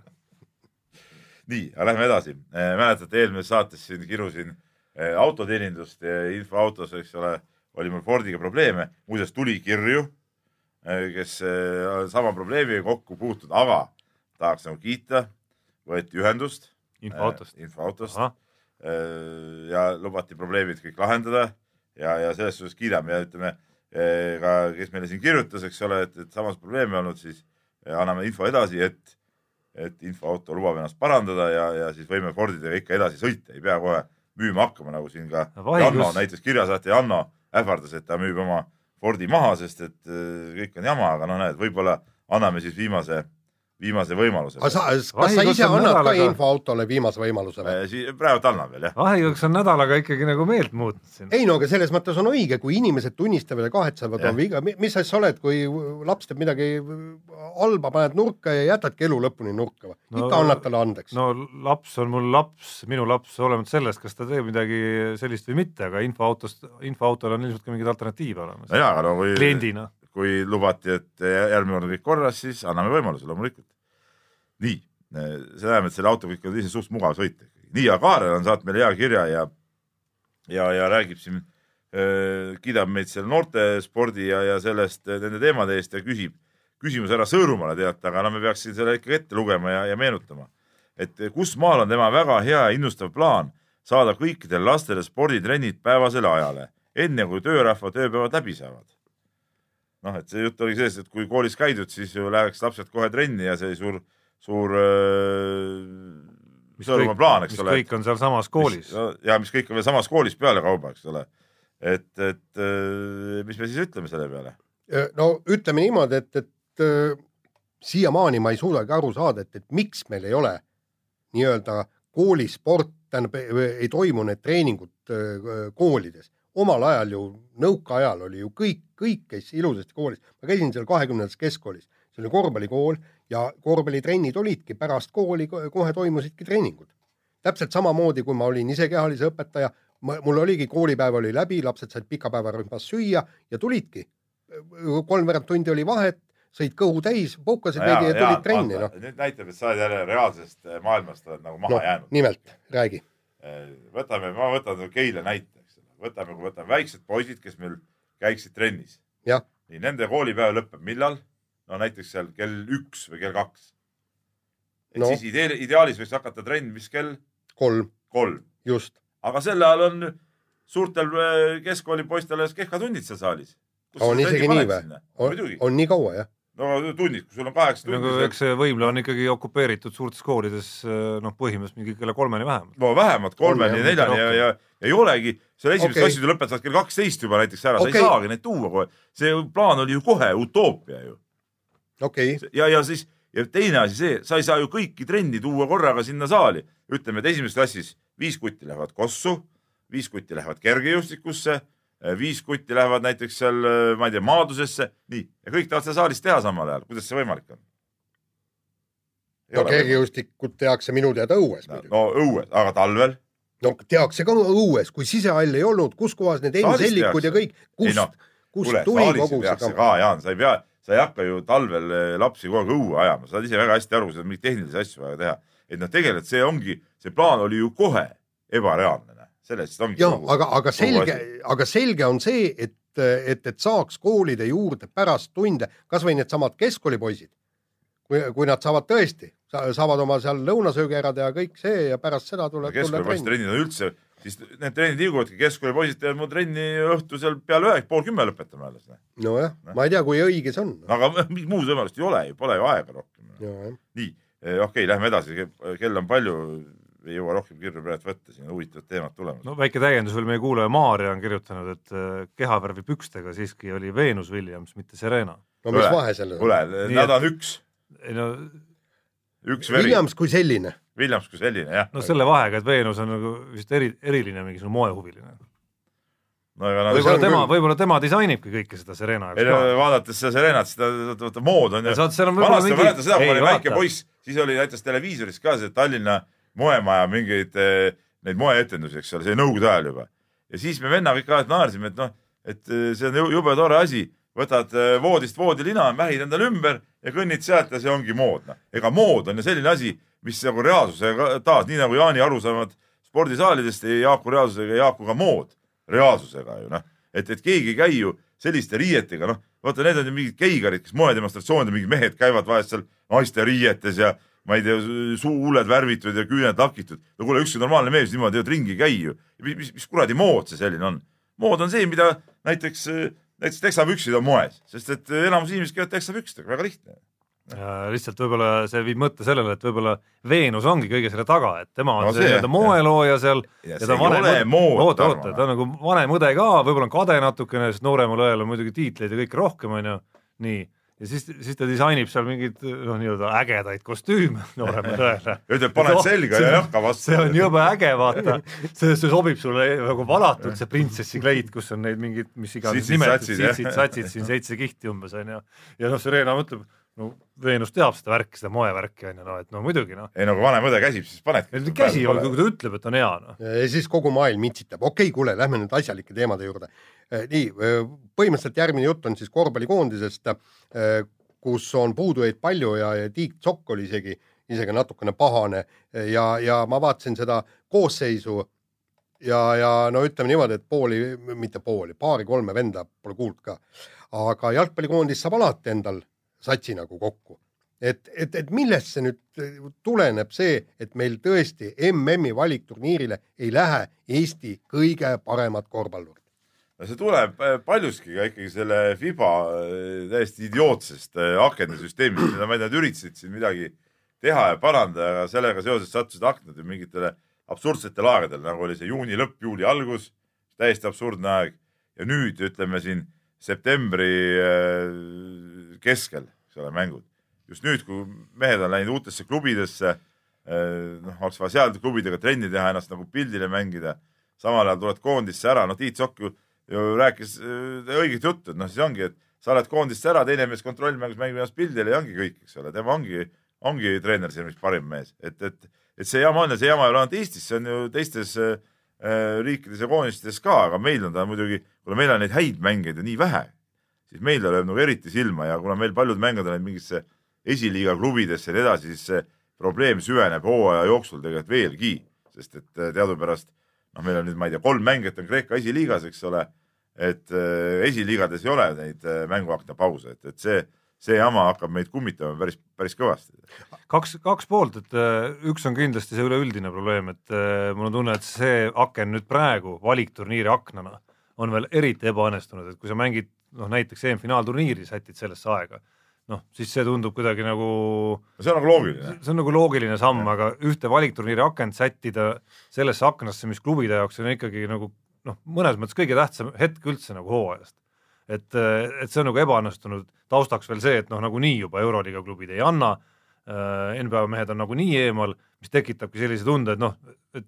nii, aga lähme edasi. mäletate, eelmises saates siin kirusin eh, autoteenindust ja infoautos, eks ole, oli mul Fordiga probleeme, muuseas tuli kirju, kes eh, sama probleemiga kokku puutunud, aga tahaks nagu kiita, võeti ühendust. infoautost. infoautost. Ahah, eh, ja lubati probleemid kõik lahendada ja, ja selles suhtes kiidame. Ja ütleme eh, ka, kes meile siin kirjutas, eks ole, et, et samas probleeme olnud, siis eh, anname info edasi, et, et infoauto lubab ennast parandada ja, ja siis võime Fordidega ikka edasi sõita, ei pea kohe müüma hakkama, nagu siin ka Vaidlus- Janno, näiteks kirjasaatja Janno ähvardas, et ta müüb oma Fordi maha, sest et eh, kõik on jama, aga no näed, võib-olla anname siis viimase, viimase võimaluse. aga sa, kas sa ise annad ka nädalaga- infoautole viimase võimaluse või? praegu annan veel jah. vahejuks on nädalaga ikkagi nagu meelt muutnud siin. ei no aga selles mõttes on õige, kui inimesed tunnistavad ja kahetsevad oma viga, mis asja sa oled, kui laps teeb midagi halba, paned nurka ja jätadki elu lõpuni nurka või? No- ikka annad talle andeks. no laps on mul laps, minu laps, olemata sellest, kas ta teeb midagi sellist või mitte, aga infoautost, infoautol on ilmselt ka mingeid alternatiive olemas no. jaa, aga no kui kliendina. Kui lubati, et järgmine kord on kõik korras, siis anname võimaluse loomulikult. nii, see tähendab, et selle autoga ikka on ise suht mugav sõita. nii, aga Kaarel on saatnud meile hea kirja ja, ja, ja räägib siin, kiidab meid seal noortespordi ja, ja sellest äh, nende teemade eest ja küsib küsimuse ära Sõõrumaale teate, aga no me peaksime selle ikkagi ette lugema ja, ja meenutama. et kus maal on tema väga hea ja innustav plaan saada kõikidele lastele sporditrennid päevasele ajale, enne kui töörahva tööpäevad läbi saavad noh, et see jutt oligi sellest, et kui koolis käidud, siis ju läheks lapsed kohe trenni ja see oli suur, suur äh, Sõõrumaa plaan, eks mis ole. kõik on sealsamas koolis. ja mis kõik on veel samas koolis pealekauba, eks ole. et, et mis me siis ütleme selle peale? no ütleme niimoodi, et, et siiamaani ma ei suudagi aru saada, et, et miks meil ei ole nii-öelda koolisport, tähendab, ei toimu need treeningud koolides. Omal ajal ju, nõukaajal oli ju kõik, kõik käis ilusasti koolis. ma käisin seal kahekümnendas keskkoolis, see oli korvpallikool ja korvpallitrennid olidki pärast kooli, kohe toimusidki treeningud. täpselt samamoodi, kui ma olin ise kehalise õpetaja, mul oligi koolipäev oli läbi, lapsed said pikapäevarühmas süüa ja tulidki. kolmveerand tundi oli vahet, sõid kõhu täis, puhkasid veidi ja tulid trenni, noh. nüüd näitab, et sa oled jälle reaalsest äh, maailmast oled nagu maha no,, jäänud. nimelt, räägi. võtame, ma võtan Keila näite. võtame, kui võtame väiksed poisid, kes meil käiksid trennis. nii, nende koolipäev lõpeb millal? no näiteks seal kell üks või kell kaks. et No. siis idee, ideaalis võiks hakata trenn, mis kell? kolm, kolm. just. aga sel ajal on suurtel äh, keskkooli poistel alles kehkatunnid seal saalis. on isegi nii või? on, on nii kaua, jah? No tunnid, kui sul on kaheksa nagu tundi eks, see võimla on ikkagi okupeeritud suurtes koolides noh, põhimõtteliselt mingi kella kolmeni vähemalt. no vähemalt kolmeni, Kolm, jah, neljani ja, ja, ja ei olegi, seal esimesed okay. klassid ju lõpetavad kell kaksteist juba näiteks ära, sa Okei. ei saagi neid tuua kohe. see plaan oli ju kohe utoopia ju okei okay., ja, ja siis ja teine asi see, sa ei saa ju kõiki trenni tuua korraga sinna saali. ütleme, et esimeses klassis viis kutti lähevad kossu, viis kutti lähevad kergejõustikusse, viis kutti lähevad näiteks seal, ma ei tea, maadlusesse, nii, ja kõik tahavad seda saalis teha samal ajal, kuidas see võimalik on? no kergejõustikut tehakse minu teada õues no, no õues, aga talvel? no tehakse ka õues, kui sisehall ei olnud, kus kohas need Saalis N-sellikud ja kõik, kust noh,, kust tuli kogu see kama? ka, Jaan, sa ei pea, sa ei hakka ju talvel eh, lapsi kogu aeg õue ajama, sa saad ise väga hästi aru, kui on mingeid tehnilisi asju vaja teha. et noh, tegelikult see ongi, see plaan oli ju kohe ebareaalne, sellest ongi. jah, aga, aga selge, aga selge on see, et, et, et saaks koolide juurde pärast tunde kasvõi needsamad keskkoolipoisid, kui, kui nad saavad tõesti, saavad oma seal lõunasöögi ära teha, kõik see ja pärast seda tuleb keskkoolipoisid trenni. trennid on üldse, siis need trennid liiguvadki, keskkoolipoisid teevad mu trenni õhtu seal peale ühe, pool kümme lõpetame alles. nojah, ma ei tea, kui õige see on. aga (laughs) mingit muud võimalust ei ole ju, pole ju aega rohkem. nii, okei okay,, lähme edasi, kell on palju, ei jõua rohkem kirju praegu võtta, siin on huvitavad teemad tulemas. no väike täiendus veel, meie kuulaja Maarja on kirjutanud, et äh, kehavärvi pükstega siiski oli Venus Williams, mitte Serena. no mis vahe sellel on? kuule, nad on üks, ei no, üks veri, Williams kui selline. Williams kui selline jah. no selle vahega, et Venus on nagu vist eri, eriline mingisugune moehuviline. no aga nad see võib-olla on tema, küll. võib-olla tema disainibki kõike seda Serena ei jaoks no ka. vaadates seda Serenat, seda, vaata mood on ju. saad, seal on võib-olla vanasti ma mäletan seda, kui ma olin väike poiss, siis oli näiteks televiisoris ka see Tallinna moemaja mingeid eh, neid moeetendusi, eks ole, see Nõukogude ajal juba. ja siis me vennaga ikka alati naersime, et noh, et eh, see on ju- jube tore asi, võtad eh, voodist voodilina, mähid endale ümber ja kõnnid sealt ja see ongi mood, noh. ega mood on ju selline asi, mis nagu reaalsusega taas, nii nagu Jaani arusaamad spordisaalidest ja Jaaku reaalsusega ja Jaaku ka mood reaalsusega ju noh, et, et keegi ei käi ju selliste riietega, noh, vaata, need on ju mingid geigarid, kes moedemonstratsioonidel mingid mehed käivad vahest seal naiste riietes ja ma ei tea, suu huuled värvitud ja küüned lakitud. no kuule, ükski normaalne mees niimoodi ju ringi ei käi ju. mis, mis, mis kuradi mood see selline on? mood on see, mida näiteks, näiteks teksapüksid on moes, sest et enamus inimesed käivad teksapükstega, väga lihtne. ja lihtsalt võib-olla see viib mõtte sellele, et võib-olla Veenus ongi kõige selle taga, et tema on No see nii-öelda moelooja seal Ja ta vanem oota, oota, ta on nagu vanem õde ka, võib-olla on kade natukene, sest nooremal õel on muidugi tiitleid ja kõike rohkem, onju, nii, ja siis, siis ta disainib seal mingeid noh, nii-öelda ägedaid kostüüme (laughs) nooremale õele. ja ütleb, paned selga ja ei hakka vastu. see on jube äge, vaata, see, see sobib sulle nagu valatult, see printsessi kleit, kus on neid mingeid, mis iganes nimetused, sitsid, satsid siin seitse kihti umbes onju. ja noh, Serena mõtleb, no Veenus teab seda värki, seda moevärki onju, no et no muidugi noh. ei no kui vanem õde käsib, siis panedki. käsi on, kui ta ütleb, et on hea noh. ja siis kogu maailm itsitab, okei okay,, kuule, lähme nüüd asjalike teemade juurde. nii, põhimõtteliselt järgmine jutt on siis korvpallikoondisest, kus on puudujaid palju ja, ja Tiit Sokk oli isegi, isegi natukene pahane ja, ja ma vaatasin seda koosseisu ja, ja no ütleme niimoodi, et pooli, mitte pooli, paari-kolme venda pole kuulnud ka. aga jalgpallikoondis saab alati endal satsi nagu kokku. et, et, et millest see nüüd tuleneb see, et meil tõesti MM-i valikturniirile ei lähe Eesti kõige paremad korvpallurid? no see tuleb äh, paljuski ka ikkagi selle Fiba äh, täiesti idiootsest äh, akendesüsteemist, mida ma ei tea, nad üritasid siin midagi teha ja parandada, aga sellega seoses sattusid aknad ju mingitele absurdsetele aegadele, nagu oli see juuni lõpp, juuli algus, täiesti absurdne aeg ja nüüd ütleme siin septembri keskel, eks ole, mängud. just nüüd, kui mehed on läinud uutesse klubidesse, noh, oleks vaja seal klubidega trenni teha, ennast nagu pildile mängida, samal ajal tuled koondisse ära, no Tiit Sokk ju ju rääkis äh, õiget juttu, et noh, siis ongi, et sa oled koondist ära, teine mees kontrollmängus mängib ennast pildile ja ongi kõik, eks ole, tema ongi, ongi treener silmis parim mees, et, et, et see jama on ja see jama ei ole ainult Eestis, see on ju teistes äh, riikides ja koondistes ka, aga meil on ta muidugi, kuna meil on neid häid mängijaid ju nii vähe, siis meil ta lööb nagu eriti silma ja kuna meil paljud mängijad on mingisse esiliiga klubidesse ja nii edasi, siis see probleem süveneb hooaja jooksul tegelikult veelgi, sest et äh, teadupärast noh, meil on nüüd, ma ei tea, kolm mängijat on Kreeka esiliigas, eks ole, et äh, esiliigades ei ole neid äh, mänguakna pause, et, et see, see jama hakkab meid kummitama päris, päris kõvasti. kaks, kaks poolt, et üks on kindlasti see üleüldine probleem, et mul on tunne, et see aken nüüd praegu valikturniiri aknana on veel eriti ebaõnnestunud, et kui sa mängid noh, näiteks EM-finaalturniiri sätid sellesse aega, noh, siis see tundub kuidagi nagu see on nagu loogiline. see on nagu loogiline samm, aga ühte valikturniiri akent sättida sellesse aknasse, mis klubide jaoks on ikkagi nagu noh, mõnes mõttes kõige tähtsam hetk üldse nagu hooajast. et, et see on nagu ebaõnnestunud, taustaks veel see, et noh, nagunii juba Euroliiga klubid ei anna äh, NBA mehed on nagunii eemal, mis tekitabki sellise tunde, et noh, et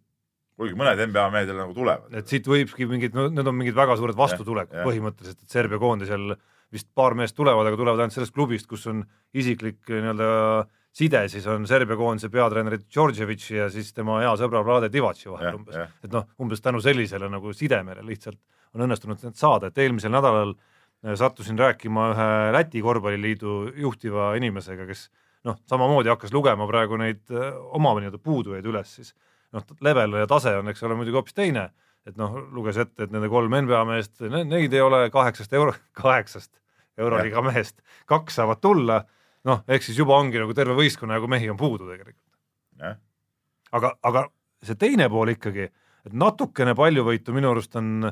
kuigi mõned NBA mehed jälle nagu tulevad. et siit võibki mingid, need on mingid väga suured vastutulekud põhimõtteliselt, et Serbia koondisel vist paar meest tulevad, aga tulevad ainult sellest klubist, kus on isiklik nii-öelda side, siis on Serbia koondise peatreeneri Djordjevitši ja siis tema hea sõbra Vlade Divaci vahel umbes. et noh, umbes tänu sellisele nagu sidemele lihtsalt on õnnestunud need saada, et eelmisel nädalal äh, sattusin rääkima ühe Läti korvpalliliidu juhtiva inimesega, kes noh, samamoodi hakkas lugema praegu neid äh, oma nii-öelda puudujaid üles siis noh, level ja tase on, eks ole, muidugi hoopis teine, et noh, luges ette, et nende kolm NBA meest, neid ei ole kaheksast euro, kaheksast euroliiga mehest, kaks saavad tulla, noh, ehk siis juba ongi nagu terve võistkonna jagu mehi on puudu tegelikult. aga, aga see teine pool ikkagi, et natukene paljuvõitu minu arust on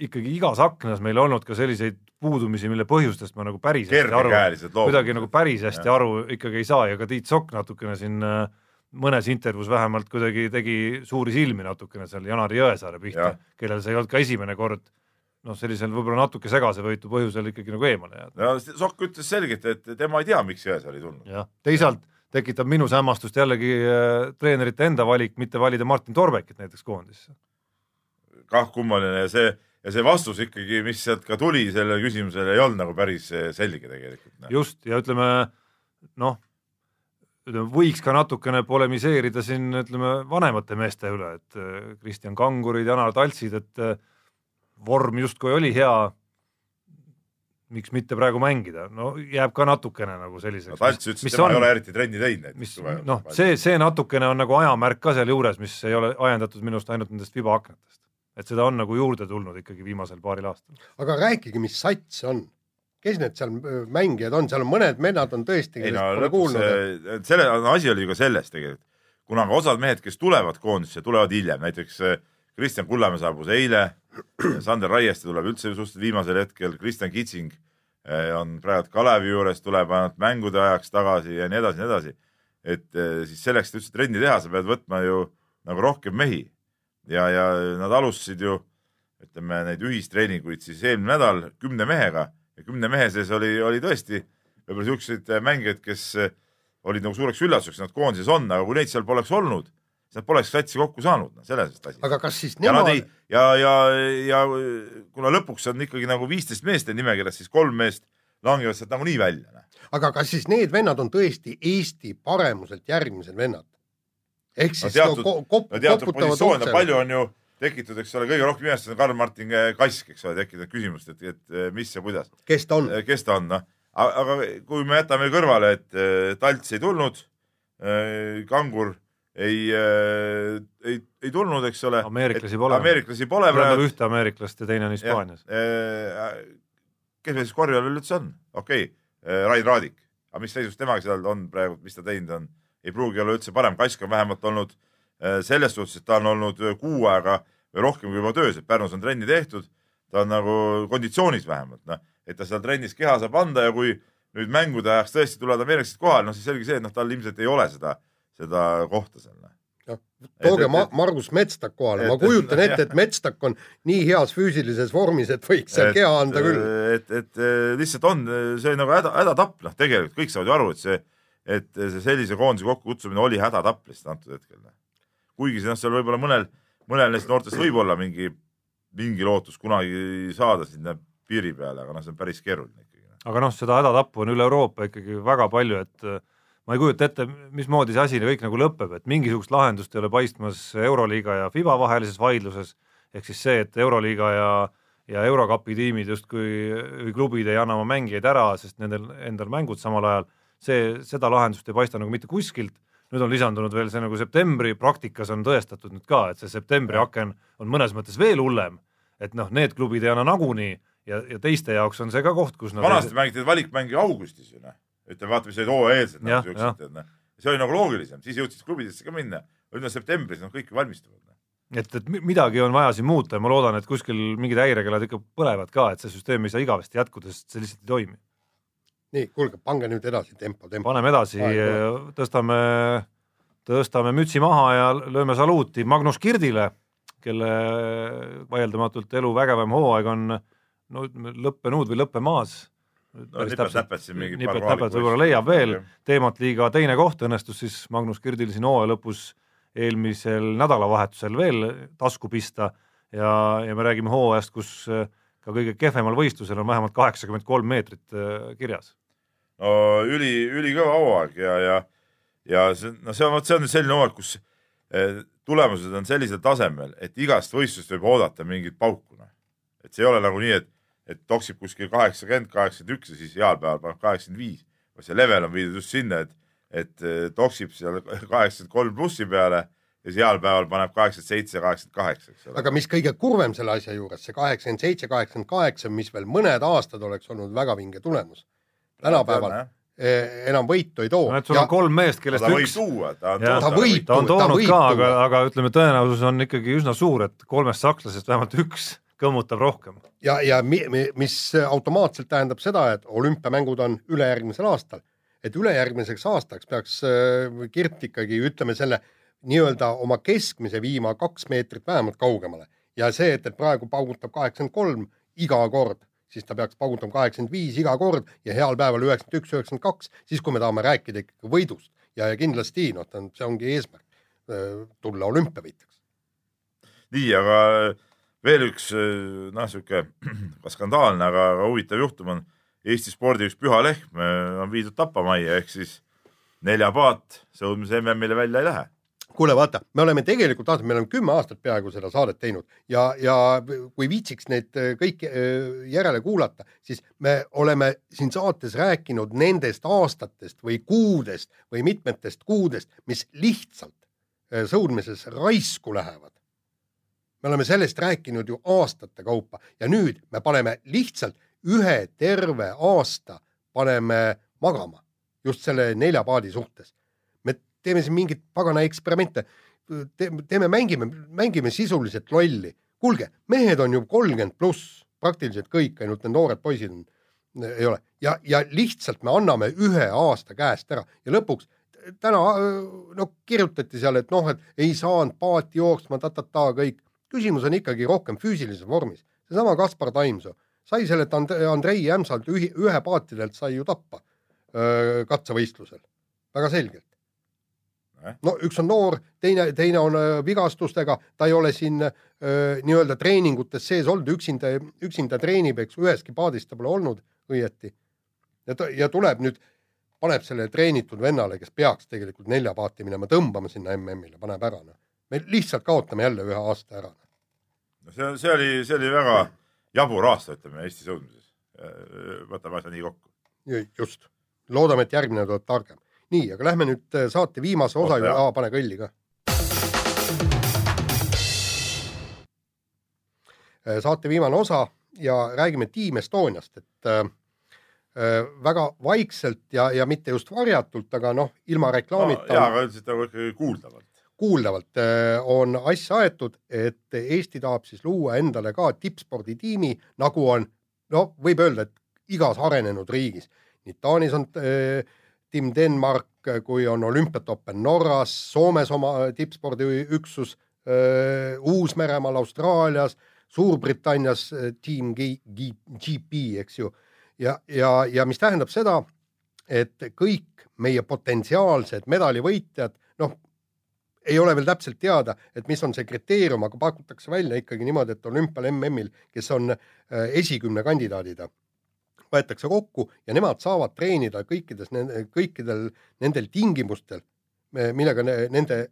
ikkagi igas aknas meil olnud ka selliseid puudumisi, mille põhjustest ma nagu päris hästi aru, kuidagi nagu päris hästi Jah. aru ikkagi ei saa. Ja ka Tiit Sokk natukene siin äh, mõnes intervjuus vähemalt kuidagi tegi suuri silmi natukene seal Janari Jõesaare pihta Jah., kellel see ei olnud ka esimene kord noh, sellisel võib-olla natuke segase võitu põhjusel ikkagi nagu eemale jääda. no Sokk ütles selgelt, et tema ei tea, miks Jõesaar ei tulnud. jah, teisalt tekitab minus hämmastust jällegi äh, treenerite enda valik mitte valida Martin Torbekit näiteks koondisse. kah kummaline ja see ja see vastus ikkagi, mis sealt ka tuli sellele küsimusele, ei olnud nagu päris eh, selge tegelikult. just, ja ütleme noh, ütleme võiks ka natukene polemiseerida siin ütleme vanemate meeste üle, et äh, Kristjan Kangurid, Janar Taltsid, et äh, vorm justkui oli hea. miks mitte praegu mängida, no jääb ka natukene nagu selliseks. Talts ütles, et tema ei ole eriti trenni teinud näiteks. noh, see, see natukene on nagu ajamärk ka sealjuures, mis ei ole ajendatud minu arust ainult nendest vibaaknatest. et seda on nagu juurde tulnud ikkagi viimasel paaril aastal. aga rääkige, mis sats see on? Kes need seal öö, mängijad on, seal on mõned vennad on tõesti, kellest no pole kuulnud. eh, selle asi oli ju ka selles tegelikult, kuna ka osad mehed, kes tulevad koondisse, tulevad hiljem, näiteks eh, Kristjan Kullamäe saabus eile, Sander Raieste tuleb üldse suhteliselt viimasel hetkel, Kristjan Kitsing on praegu Kalevi juures, tuleb ainult mängude ajaks tagasi ja nii edasi, nii edasi. et siis selleks, et üldse trenni teha, sa pead võtma ju nagu rohkem mehi ja, ja nad alustasid ju ütleme neid ühistreeninguid siis eelmine nädal kümne mehega kümne mehe sees oli, oli tõesti võib-olla siukseid mängijaid, kes eh, olid nagu suureks üllatuseks, nad koondises on, aga kui neid seal poleks olnud, siis nad poleks satsi kokku saanud, noh selles mõttes asi. aga kas siis nemad ei, ja, ja, ja kuna lõpuks on ikkagi nagu viisteist meest nimekirjas, siis kolm meest langevad sealt nagunii välja. noh. aga kas siis need vennad on tõesti Eesti paremuselt järgmised vennad? ehk no siis teatud no,, kop, no teatud uksele. palju on ju tekitatud, eks ole, kõige rohkem imestada on Karl-Martin Kask, eks ole, tekitanud küsimust, et, et mis ja kuidas. kes ta on? kes ta on, noh. aga kui me jätame kõrvale, et eh, Talts ei tulnud, Kangur ei, ei, ei tulnud, eks ole. Ameeriklasi pole. ameeriklasi pole tähendab praegu. ühte ameeriklast ja teine on Hispaanias. kes meil siis korvpalli üldse on? okei okay., Rain Raadik, aga mis seisus temaga seal on praegu, mis ta teinud on? ei pruugi olla üldse parem, Kask on vähemalt olnud eh, selles suhtes, et ta on olnud eh, kuu aega või rohkem juba töös, et Pärnus on trenni tehtud, ta on nagu konditsioonis vähemalt, noh, et ta seal trennis keha saab anda ja kui nüüd mängude ajaks tõesti tulevad ameeriklased kohale, noh siis selge see, et noh, tal ilmselt ei ole seda, seda kohta seal. noh. tooge et- Ma- et- Margus Metstak kohale, ma et- kujutan et- (laughs) ette, et Metstak on nii heas füüsilises vormis, et võiks seal keha anda küll. et, et eh, lihtsalt on, see oli nagu häda, hädatapp, noh, tegelikult kõik saavad ju aru, et see, et see sellise koondise kokkukutsumine oli hädatapp lihtsalt antud hetkel. Kuigi noh, seal võib-olla mõnel, mõnel neist noortest võib olla mingi, mingi lootus kunagi saada sinna piiri peale, aga noh, see on päris keeruline ikkagi. aga noh, seda hädatappu on üle Euroopa ikkagi väga palju, et äh, ma ei kujuta ette, mismoodi see asi kõik nagu lõpeb, et mingisugust lahendust ei ole paistmas Euroliiga ja FIBA vahelises vaidluses, ehk siis see, et Euroliiga ja ja Eurokapi tiimid justkui või klubid ei anna oma mängijaid ära, sest nendel endal mängud samal ajal, see, seda lahendust ei paista nagu mitte kuskilt, nüüd on lisandunud veel see nagu septembri, praktikas on tõestatud nüüd ka, et see septembri aken on mõnes mõttes veel hullem, et noh, need klubid ei anna nagunii ja, ja teiste jaoks on see ka koht, kus nad vanasti mängiti valikmänge augustis ju noh, ütleme vaata, mis olid hooajaeelsed nagu siuksed, et noh, see oli nagu loogilisem, siis jõudsid klubidesse ka minna. nüüd on septembris, noh kõik ju valmistuvad. et, et mi- midagi on vaja siin muuta ja ma loodan, et kuskil mingid häirekellad ikka põlevad ka, et see süsteem ei saa igavesti jätkuda, sest see lihtsalt ei toimi. nii, kuulge, pange nüüd edasi tempo, tempo. paneme edasi Aeg, tõstame, tõstame mütsi maha ja lööme saluuti Magnus Kirdile, kelle vaieldamatult elu vägevam hooaeg on no ütleme lõppenud või lõppemaas. nipet-näpet siin mingi nipet-näpet võib-olla leiab veel teemat liiga teine koht õnnestus siis Magnus Kirdil siin hooaja lõpus eelmisel nädalavahetusel veel tasku pista ja, ja me räägime hooajast, kus äh, ka kõige kehvemal võistlusel on vähemalt kaheksakümmend kolm meetrit äh, kirjas. no üli, ülikõva hooaeg ja, ja, ja see, no see on, vot see on nüüd selline hooaeg, kus eh, tulemused on sellisel tasemel, et igast võistlust võib oodata mingit pauku, noh. et see ei ole nagu nii, et et toksib kuskil kaheksakümmend, kaheksakümmend üks ja siis heal päeval paneb kaheksakümmend viis. see level on viidud just sinna, et, et eh, toksib seal kaheksakümmend kolm plussi peale ja siis heal päeval paneb kaheksakümmend seitse, kaheksakümmend kaheksa, eks ole. aga mis kõige kurvem selle asja juures, see kaheksakümmend seitse, kaheksakümmend kaheksa, mis veel mõned aastad oleks olnud väga vinge tulemus. tänapäeval eh, enam võitu ei too. et sul on kolm meest, kellest ta võib üks tuua, ta on ta võib ta on tuua, ta toonud võib ka, aga, aga ütleme, tõenäosus on ikkagi üsna suur, et kolmest sakslasest vähemalt üks kõmmutab rohkem. ja, ja mi, mi, mis automaatselt tähendab seda, et olümpiamängud on ülejärgmisel aastal, et ülejärgmiseks aastaks peaks äh, Kirt ikkagi ütleme selle nii-öelda oma keskmise viima kaks meetrit vähemalt kaugemale ja see, et, et praegu paugutab kaheksakümmend kolm iga kord, siis ta peaks paugutama kaheksakümmend viis iga kord ja heal päeval üheksakümmend üks, üheksakümmend kaks, siis kui me tahame rääkida ikkagi võidust ja, ja kindlasti noh, see ongi eesmärk, tulla olümpiavõitjaks. nii, aga veel üks noh, sihuke (clears throat) ka skandaalne, aga, huvitav juhtum on Eesti spordi üks püha lehm eh, on viidud tapamajja ehk siis neljapaat sõudmise MM-ile välja ei lähe. Kuule, vaata, me oleme tegelikult aastaid, me oleme kümme aastat peaaegu seda saadet teinud ja, ja kui viitsiks neid äh, kõiki äh, järele kuulata, siis me oleme siin saates rääkinud nendest aastatest või kuudest või mitmetest kuudest, mis lihtsalt äh, sõudmises raisku lähevad. me oleme sellest rääkinud ju aastate kaupa ja nüüd me paneme lihtsalt ühe terve aasta paneme magama just selle neljapaadi suhtes teeme siin mingeid pagana eksperimente Te,, teeme, mängime, mängime sisuliselt lolli. kuulge, mehed on ju kolmkümmend pluss, praktiliselt kõik, ainult need noored poisid on, ei ole ja, ja lihtsalt me anname ühe aasta käest ära ja lõpuks täna no kirjutati seal, et noh, et ei saanud paati jooksma ta-ta-ta kõik. küsimus on ikkagi rohkem füüsilises vormis. seesama Kaspar Taimsoo sai sellelt And Andrei Jämsalt ühi, ühe paatidelt sai ju tappa öö, katsevõistlusel, väga selgelt no üks on noor, teine, teine on äh, vigastustega, ta ei ole siin äh, nii-öelda treeningutes sees olnud, üksinda, üksinda treenib, eks üheski paadis ta pole olnud õieti. ja ta ja tuleb nüüd, paneb selle treenitud vennale, kes peaks tegelikult nelja paati minema tõmbama sinna MM-ile, paneb ära noh. me lihtsalt kaotame jälle ühe aasta ära. no see, see oli, see oli väga jabur aasta, ütleme Eesti sõudmises. võtame asja nii kokku. just, loodame, et järgmine tuleb targem nii, aga lähme nüüd äh, saate viimase osa juurde, aa, pane kõlli ka. Äh, saate viimane osa ja räägime Team Estoniast, et äh, äh, väga vaikselt ja, ja mitte just varjatult, aga noh, ilma reklaamita no,. jaa, aga üldiselt nagu ikkagi kuuldavalt. kuuldavalt on asja aetud, et Eesti tahab siis luua endale ka tippsporditiimi, nagu on, no võib öelda, et igas arenenud riigis. nii Taanis on äh, Team Denmark, kui on olümpiatoppen Norras, Soomes oma tippspordiüksus, Uus-Meremaal, Austraalias, Suurbritannias Team G, G, GP, eks ju. ja, ja, ja mis tähendab seda, et kõik meie potentsiaalsed medalivõitjad, noh, ei ole veel täpselt teada, et mis on see kriteerium, aga pakutakse välja ikkagi niimoodi, et olümpial MM-il, kes on esikümne kandidaadid võetakse kokku ja nemad saavad treenida kõikides, kõikidel nendel tingimustel, millega ne, nende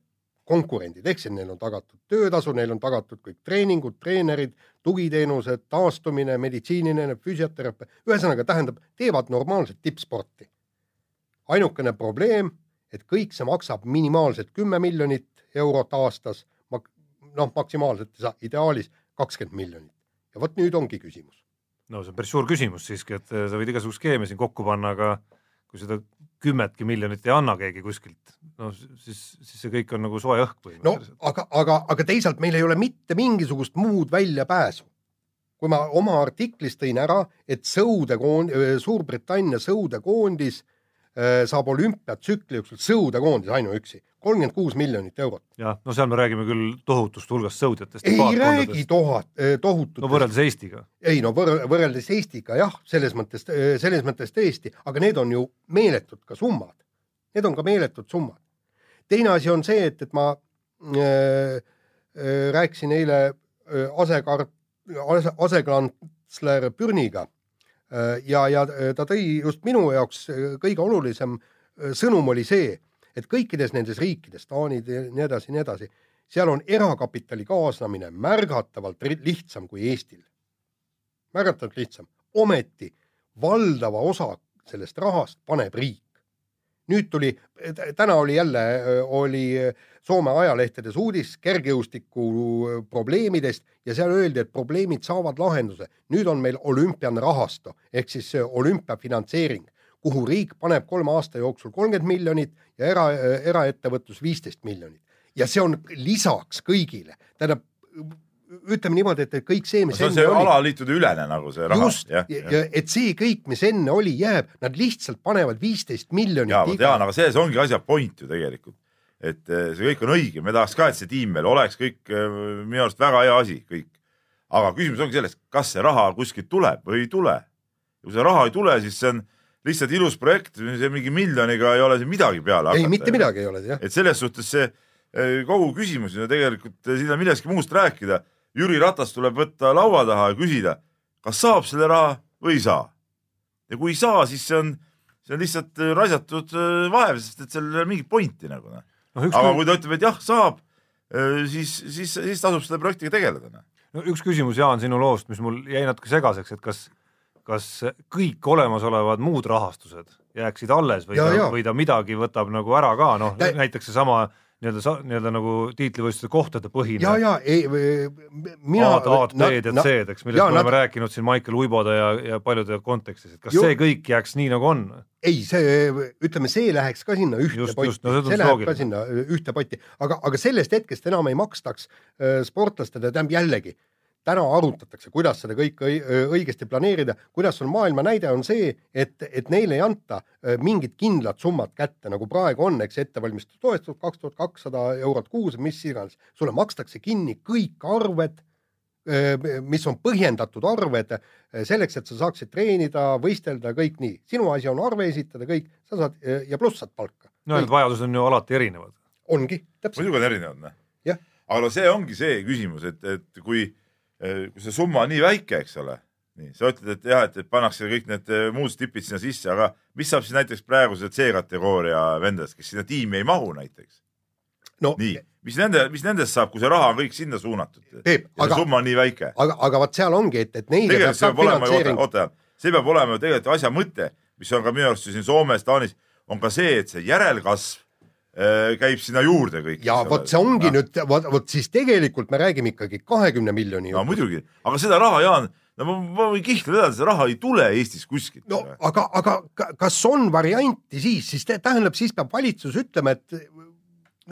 konkurendid, ehk siis neil on tagatud töötasu, neil on tagatud kõik treeningud, treenerid, tugiteenused, taastumine, meditsiiniline, füsioteraapia, ühesõnaga tähendab, teevad normaalset tippsporti. ainukene probleem, et kõik see maksab minimaalselt kümme miljonit eurot aastas, noh, maksimaalselt ideaalis kakskümmend miljonit. ja vot nüüd ongi küsimus no see on päris suur küsimus siiski, et sa võid igasugu skeeme siin kokku panna, aga kui seda kümmetki miljonit ei anna keegi kuskilt, no siis, siis see kõik on nagu soe õhk no aga, aga, aga teisalt meil ei ole mitte mingisugust muud väljapääsu. kui ma oma artiklis tõin ära, et sõudekoond-, Suurbritannia sõudekoondis saab olümpiatsükli jooksul sõudekoondis ainuüksi, kolmkümmend kuus miljonit eurot. jah, no seal me räägime küll tohutust hulgast sõudjatest. ei räägi tohat, tohutut no võrreldes Eestiga. ei no võr- võrreldes Eestiga jah, selles mõttes, selles mõttes tõesti, aga need on ju meeletud ka summad. Need on ka meeletud summad. teine asi on see, et, et ma äh, äh, rääkisin eile äh, asekar-, ase, asekantsler Pürniga äh, ja, ja ta tõi just minu jaoks äh, kõige olulisem äh, sõnum oli see, et kõikides nendes riikides, Taanid ja nii edasi, nii edasi, seal on erakapitali kaasamine märgatavalt lihtsam kui Eestil. märgatavalt lihtsam, ometi valdava osa sellest rahast paneb riik. Nüüd tuli, täna oli jälle, oli Soome ajalehtedes uudis kergejõustiku probleemidest ja seal öeldi, et probleemid saavad lahenduse. nüüd on meil olümpiane rahastu ehk siis see olümpiafinantseering, kuhu riik paneb kolme aasta jooksul kolmkümmend miljonit ja era, eraettevõtlus viisteist miljonit. ja see on lisaks kõigile, tähendab ütleme niimoodi, et et kõik see, mis see on see alaliitude ülene nagu see raha. just, et see kõik, mis enne oli, jääb, nad lihtsalt panevad viisteist miljonit ja ma tean, aga selles ongi asja point ju tegelikult, et eh, see kõik on õige, me tahaks ka, et see tiim meil oleks kõik eh, minu arust väga hea asi kõik. aga küsimus ongi selles, kas see raha kuskilt tuleb või ei tule. kui seda raha ei tule, siis see on lihtsalt ilus projekt, see mingi miljoniga ei ole siin midagi peale ei, hakata. mitte midagi ei ole et selles suhtes see eh, kogu küsimus ju tegelikult siin on millestki muust rääkida. Jüri Ratas tuleb võtta laua taha ja küsida, kas saab selle raha või ei saa. ja kui ei saa, siis see on, see on lihtsalt eh, raisatud eh, vaev, sest et seal ei ole mingit pointi nagu noh. aga kui ta ütleb, et jah, saab, siis, siis, siis tasub selle projektiga tegeleda noh. no üks küsimus, Jaan, sinu loost, mis mul jäi natuke segaseks, et kas, kas kõik olemasolevad muud rahastused jääksid alles või Ja, ta või ta midagi võtab nagu ära ka, noh näiteks seesama nii-öelda, nii-öelda nagu tiitlivõistluste kohtade põhine ja, ja ei, mina. A-d, A-d, B-d ja C-d, eks, millest jaa, me oleme nad- rääkinud siin Maicel Uibode ja, ja paljude kontekstis, et kas Ju- see kõik jääks nii, nagu on? ei, see, ütleme, see läheks ka sinna ühte Just, potti no see, see läheb ka sinna ühte potti, aga, aga sellest hetkest enam ei makstaks öö, sportlastele, tähendab jällegi, täna arutatakse, kuidas seda kõike õigesti planeerida, kuidas on maailma näide, on see, et, et neile ei anta mingit kindlat summat kätte, nagu praegu on, eks ettevalmistustoetus kaks tuhat kakssada eurot kuus, mis iganes, sulle makstakse kinni kõik arved, mis on põhjendatud arved selleks, et sa saaksid treenida, võistelda, kõik nii. sinu asi on arve esitada, kõik, sa saad ja pluss saad palka. no need vajadused on ju alati erinevad. ongi, täpselt. muidugi on erinevad noh aga no see ongi see küsimus, et, et kui see summa on nii väike, eks ole, nii sa ütled, et jah, et, et pannakse kõik need eh, muud stipid sinna sisse, aga mis saab siis näiteks praeguse C-kategooria vendadest, kes sinna tiimi ei mahu näiteks? no nii, mis nende, mis nendest saab, kui see raha on kõik sinna suunatud? Summa on nii väike. aga, aga vot seal ongi, et, et neile tegelikult see peab olema, finantseering, oota, see peab olema ju tegelikult asja mõte, mis on ka minu arust ju siin Soomes, Taanis, on ka see, et see järelkasv äh, käib sinna juurde kõik. ja vot see ongi no. nüüd, vot, vot siis tegelikult me räägime ikkagi kahekümne miljoni no muidugi, aga seda raha, Jaan, no ma, ma võin kihla vedada, seda raha ei tule Eestis kuskilt. no aga, aga ka- kas on varianti siis, siis tä- tähendab, siis peab valitsus ütlema, et aga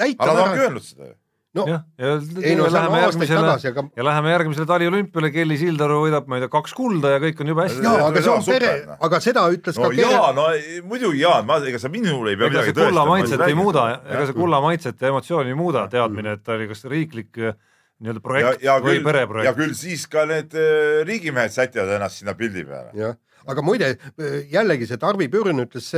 näitame nad ongi ära, öelnud seda ju. No jah, ja, ei no läheme järgmisele tagasi, aga ja läheme järgmisele taliolümpiale, Kelly Sildaru võidab, ma ei tea, kaks kulda ja kõik on jube hästi. jaa, aga see on pere aga seda ütles no ka Kere- jaa, no ei- muidugi Jaan, ma, ega sa minul ei pea ega see midagi kulla tõestama. maitset ei muuda, ega see kulla maitset ja emotsiooni ei muuda, teadmine, et ta oli kas riiklik äh, nii-öelda ja, projekt ja või küll, ja pereprojekt. küll siis ka need äh, riigimehed sätivad ennast sinna pildi peale. jah, aga muide jällegi see Tarvi Pürn ütles,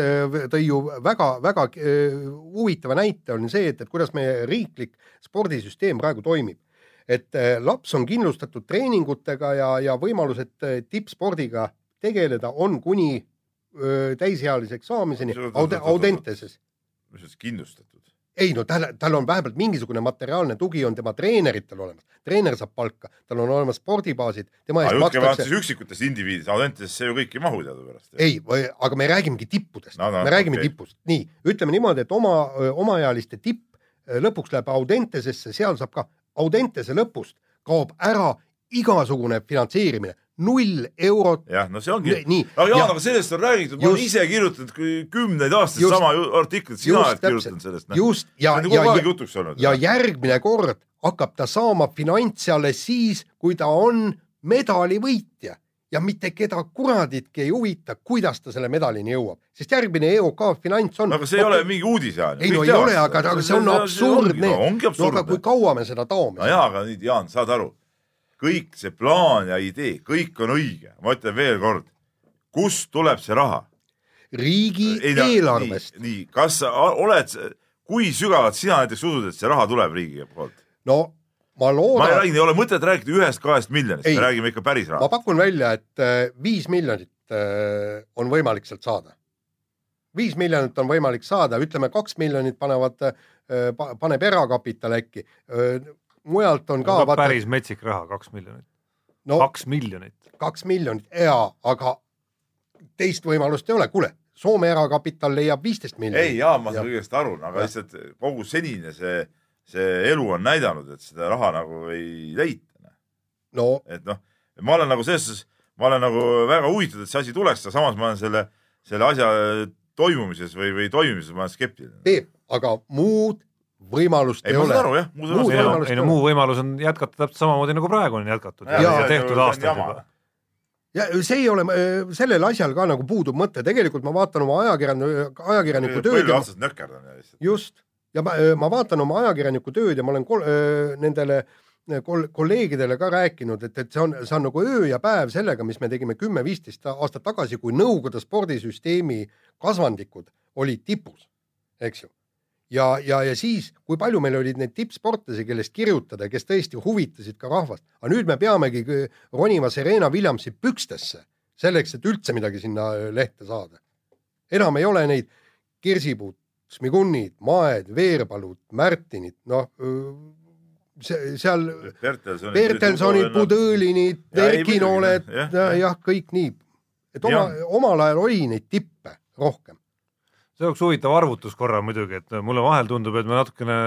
tõi ju väga-väga huvitava näite on see, et, et kuidas meie riiklik spordisüsteem praegu toimib. et laps on kindlustatud treeningutega ja, ja võimalused tippspordiga tegeleda on kuni öö, täisealiseks saamiseni oot. Audenteses. mis mõttes kindlustatud? Ei no tal, tal on vähemalt mingisugune materiaalne tugi on tema treeneritel olemas, treener saab palka, tal on olemas spordibaasid, tema eest makstakse. siis üksikutest indiviididest, Audentesesse ju kõik ei mahu teadupärast. ei, aga me räägimegi tippudest. No, no,, me räägime okay. tipust, nii ütleme niimoodi, et oma, omaealiste tipp öö, lõpuks läheb Audentesesse, seal saab ka Audentese lõpust kaob ära igasugune finantseerimine, null eurot. jah, no see ongi. aga Jaan, ja aga sellest on räägitud, ma olen ise kirjutanud kümneid aastaid Just- sama artiklit, sina just oled kirjutanud sellest. just ja ju ja ja, ja järgmine kord hakkab ta saama finantsi alles siis, kui ta on medalivõitja ja mitte keda kuraditki ei huvita, kuidas ta selle medalini jõuab, sest järgmine EOK finants on. aga see ei ole mingi uudis, Jaan. ei no ei ole, aga, aga see on absurdne. no aga kui kaua me seda taome no jaa, aga nüüd Jaan, saad aru, kõik see plaan ja idee, kõik on õige, ma ütlen veel kord, kust tuleb see raha? riigieelarvest. nii, nii, kas sa oled, kui sügavalt sina näiteks usud, et see raha tuleb riigi poolt? no ma ma ei loodan, räägi, ei ole mõtet rääkida ühest-kahest miljonist, me räägime ikka päris ma rahast. pakun välja, et äh, viis miljonit äh, on võimalik sealt saada. viis miljonit on võimalik saada, ütleme kaks miljonit panevad, paneb erakapital äkki. Mujalt on ka ka päris metsik raha, kaks miljonit, no kaks miljonit. kaks miljonit ja, aga teist võimalust ei ole, kuule, Soome erakapital leiab viisteist miljonit. ei, Jaan, ma saan kõigest aru, aga lihtsalt kogu senine see, see elu on näidanud, et seda raha nagu ei leita. no et noh, ma olen nagu selles suhtes, ma olen nagu väga huvitatud, et see asi tuleks, aga samas ma olen selle, selle asja toimumises või, või toimimises ma olen skeptiline. Peep, aga muud võimalust ei, ei, ole. muud Muud ei no võimalust ei no ei muu võimalus on jätkata täpselt samamoodi nagu praegu on jätkatud. Ja, ja on tehtud aastaid juba. ja see ei ole, sellel asjal ka nagu puudub mõte, tegelikult ma vaatan oma ajakirjaniku, ajakirjaniku tööd põlve ja otsast nökerdan ja lihtsalt. just, ja ma, ma vaatan oma ajakirjaniku tööd ja ma olen kol, öö, nendele kol, kolleegidele ka rääkinud, et, et see on, see on nagu öö ja päev sellega, mis me tegime kümme-viisteist aastat tagasi, kui Nõukogude spordisüsteemi kasvandikud olid tipus, eks ju. ja, ja, ja siis, kui palju meil olid neid tippsportlasi, kellest kirjutada, kes tõesti huvitasid ka rahvast, aga nüüd me peamegi kõ- ronima Serena Williamsi pükstesse selleks, et üldse midagi sinna öö, lehte saada. enam ei ole neid kirsipuud, Smigunnid, Maed, Veerpalud, Märtinid, noh see seal Bertelsonid, ei, Erkinooled jah, kõik nii. et oma, omal ajal oli neid tippe rohkem. See oleks huvitav arvutus korra muidugi, et mulle vahel tundub, et me natukene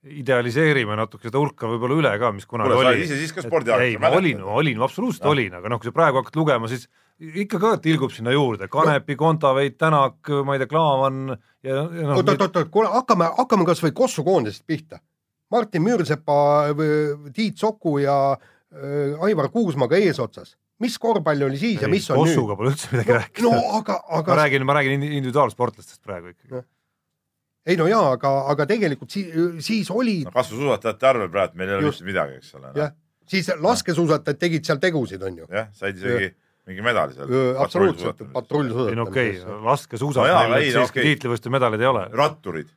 idealiseerime natuke seda hulka võib-olla üle ka, mis kunagi kuule, sa oli ise siis ka ei, ma olin, olin, absoluutselt Jah. olin, aga noh, kui sa praegu hakkad lugema, siis ikka ka tilgub sinna juurde Kanepi, Kontaveit, Tänak, ma ei tea, Klaavan ja, ja noh, oot, oot, oot, kuule, hakkame, hakkame kasvõi Kossu koondisest pihta. Martin Müürsepa, Tiit Soku ja äh, Aivar Kuusmaga eesotsas. Mis korvpall oli siis ja mis on nüüd? Kossuga pole üldse midagi rääkida no no,. aga, ma aga räägin, ma räägin indi- individuaalsportlastest praegu ikkagi. ei no jaa, aga, aga tegelikult siis, siis oli no kasvusuusatajate arvel praegu meil ei ole Just. mitte midagi, eks ole. jah, siis laskesuusatajad tegid seal tegusid, on ju. jah, said isegi mingi medali seal. absoluutselt, ei patrullsuusatamine. no okei okay,, laskesuusas No no, ei, no siiski okei. tiitlivõistluste medaleid ei ole. ratturid.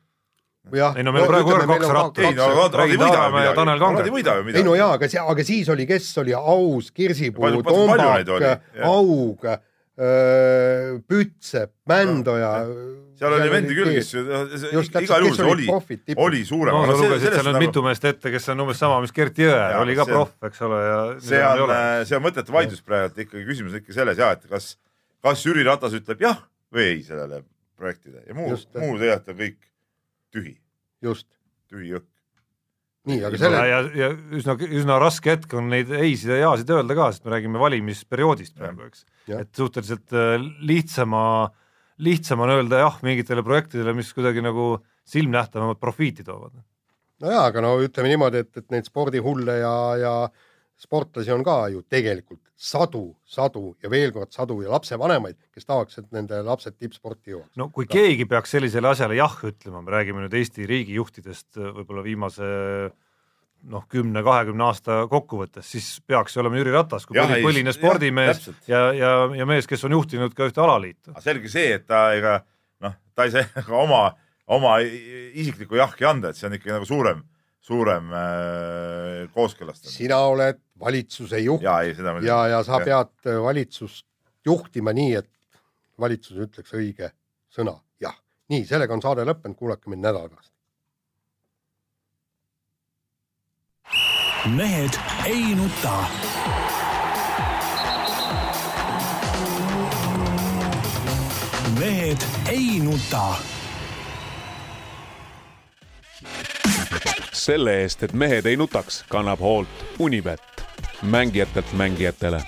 Ei no meil praegu on kaks ratturit. ei no nad ei võida ju midagi, nad ei võida ju ei midagi no. jaa, aga see, aga siis oli, kes oli Aus, Kirsipuu, Tombak. Aug, Pütsep, Mändoja. seal oli vendi küll, kes just igal juhul see oli, oli suurem. no sa lugesid seal nüüd mitu meest ette, kes on umbes sama, mis Gert Jaa, oli ka proff, eks ole, ja see ei on ole., see on mõttetu vaidlus praegu, et ikkagi küsimus on ikka selles ja et kas, kas Jüri Ratas ütleb jah või ei sellele projektile ja muu, muu tegelikult on kõik tühi, just, tühi jõhk. nii, aga selle, ja, ja üsna, üsna raske hetk on neid ei-sid ja jaasid öelda ka, sest me räägime valimisperioodist praegu, eks. Et suhteliselt äh, lihtsama, lihtsam on öelda jah mingitele projektidele, mis kuidagi nagu silmnähtavamat profiiti toovad. no jaa, aga no ütleme niimoodi, et, et neid spordihulle ja, ja sportlasi on ka ju tegelikult sadu, sadu ja veel kord sadu ja lapsevanemaid, kes tahaks, et nende lapsed tippsporti jõuaks. no kui keegi peaks sellisele asjale jah ütlema, me räägime nüüd Eesti riigijuhtidest äh, võib-olla viimase noh, kümne-kahekümne aasta kokkuvõttes, siis peaks olema Jüri Ratas kui Jah, ei, põline jah, spordimees täpselt. ja, ja, ja mees, kes on juhtinud ka ühte alaliitu. selge see, et ta ega noh, ta ei saa (laughs) ka oma, oma isiklikku jahki anda, et see on ikkagi nagu suurem, suurem äh, kooskõlastamine. sina oled valitsuse juht ja ei, seda muidugi. ja, ja sa pead äh, valitsust juhtima nii, et valitsus ütleks õige sõna jah. nii, sellega on saade lõppenud, kuulake mind nädala pärast. mehed ei nuta. mehed ei nuta selle eest, et mehed ei nutaks, kannab hoolt Unibet, mängijatelt mängijatele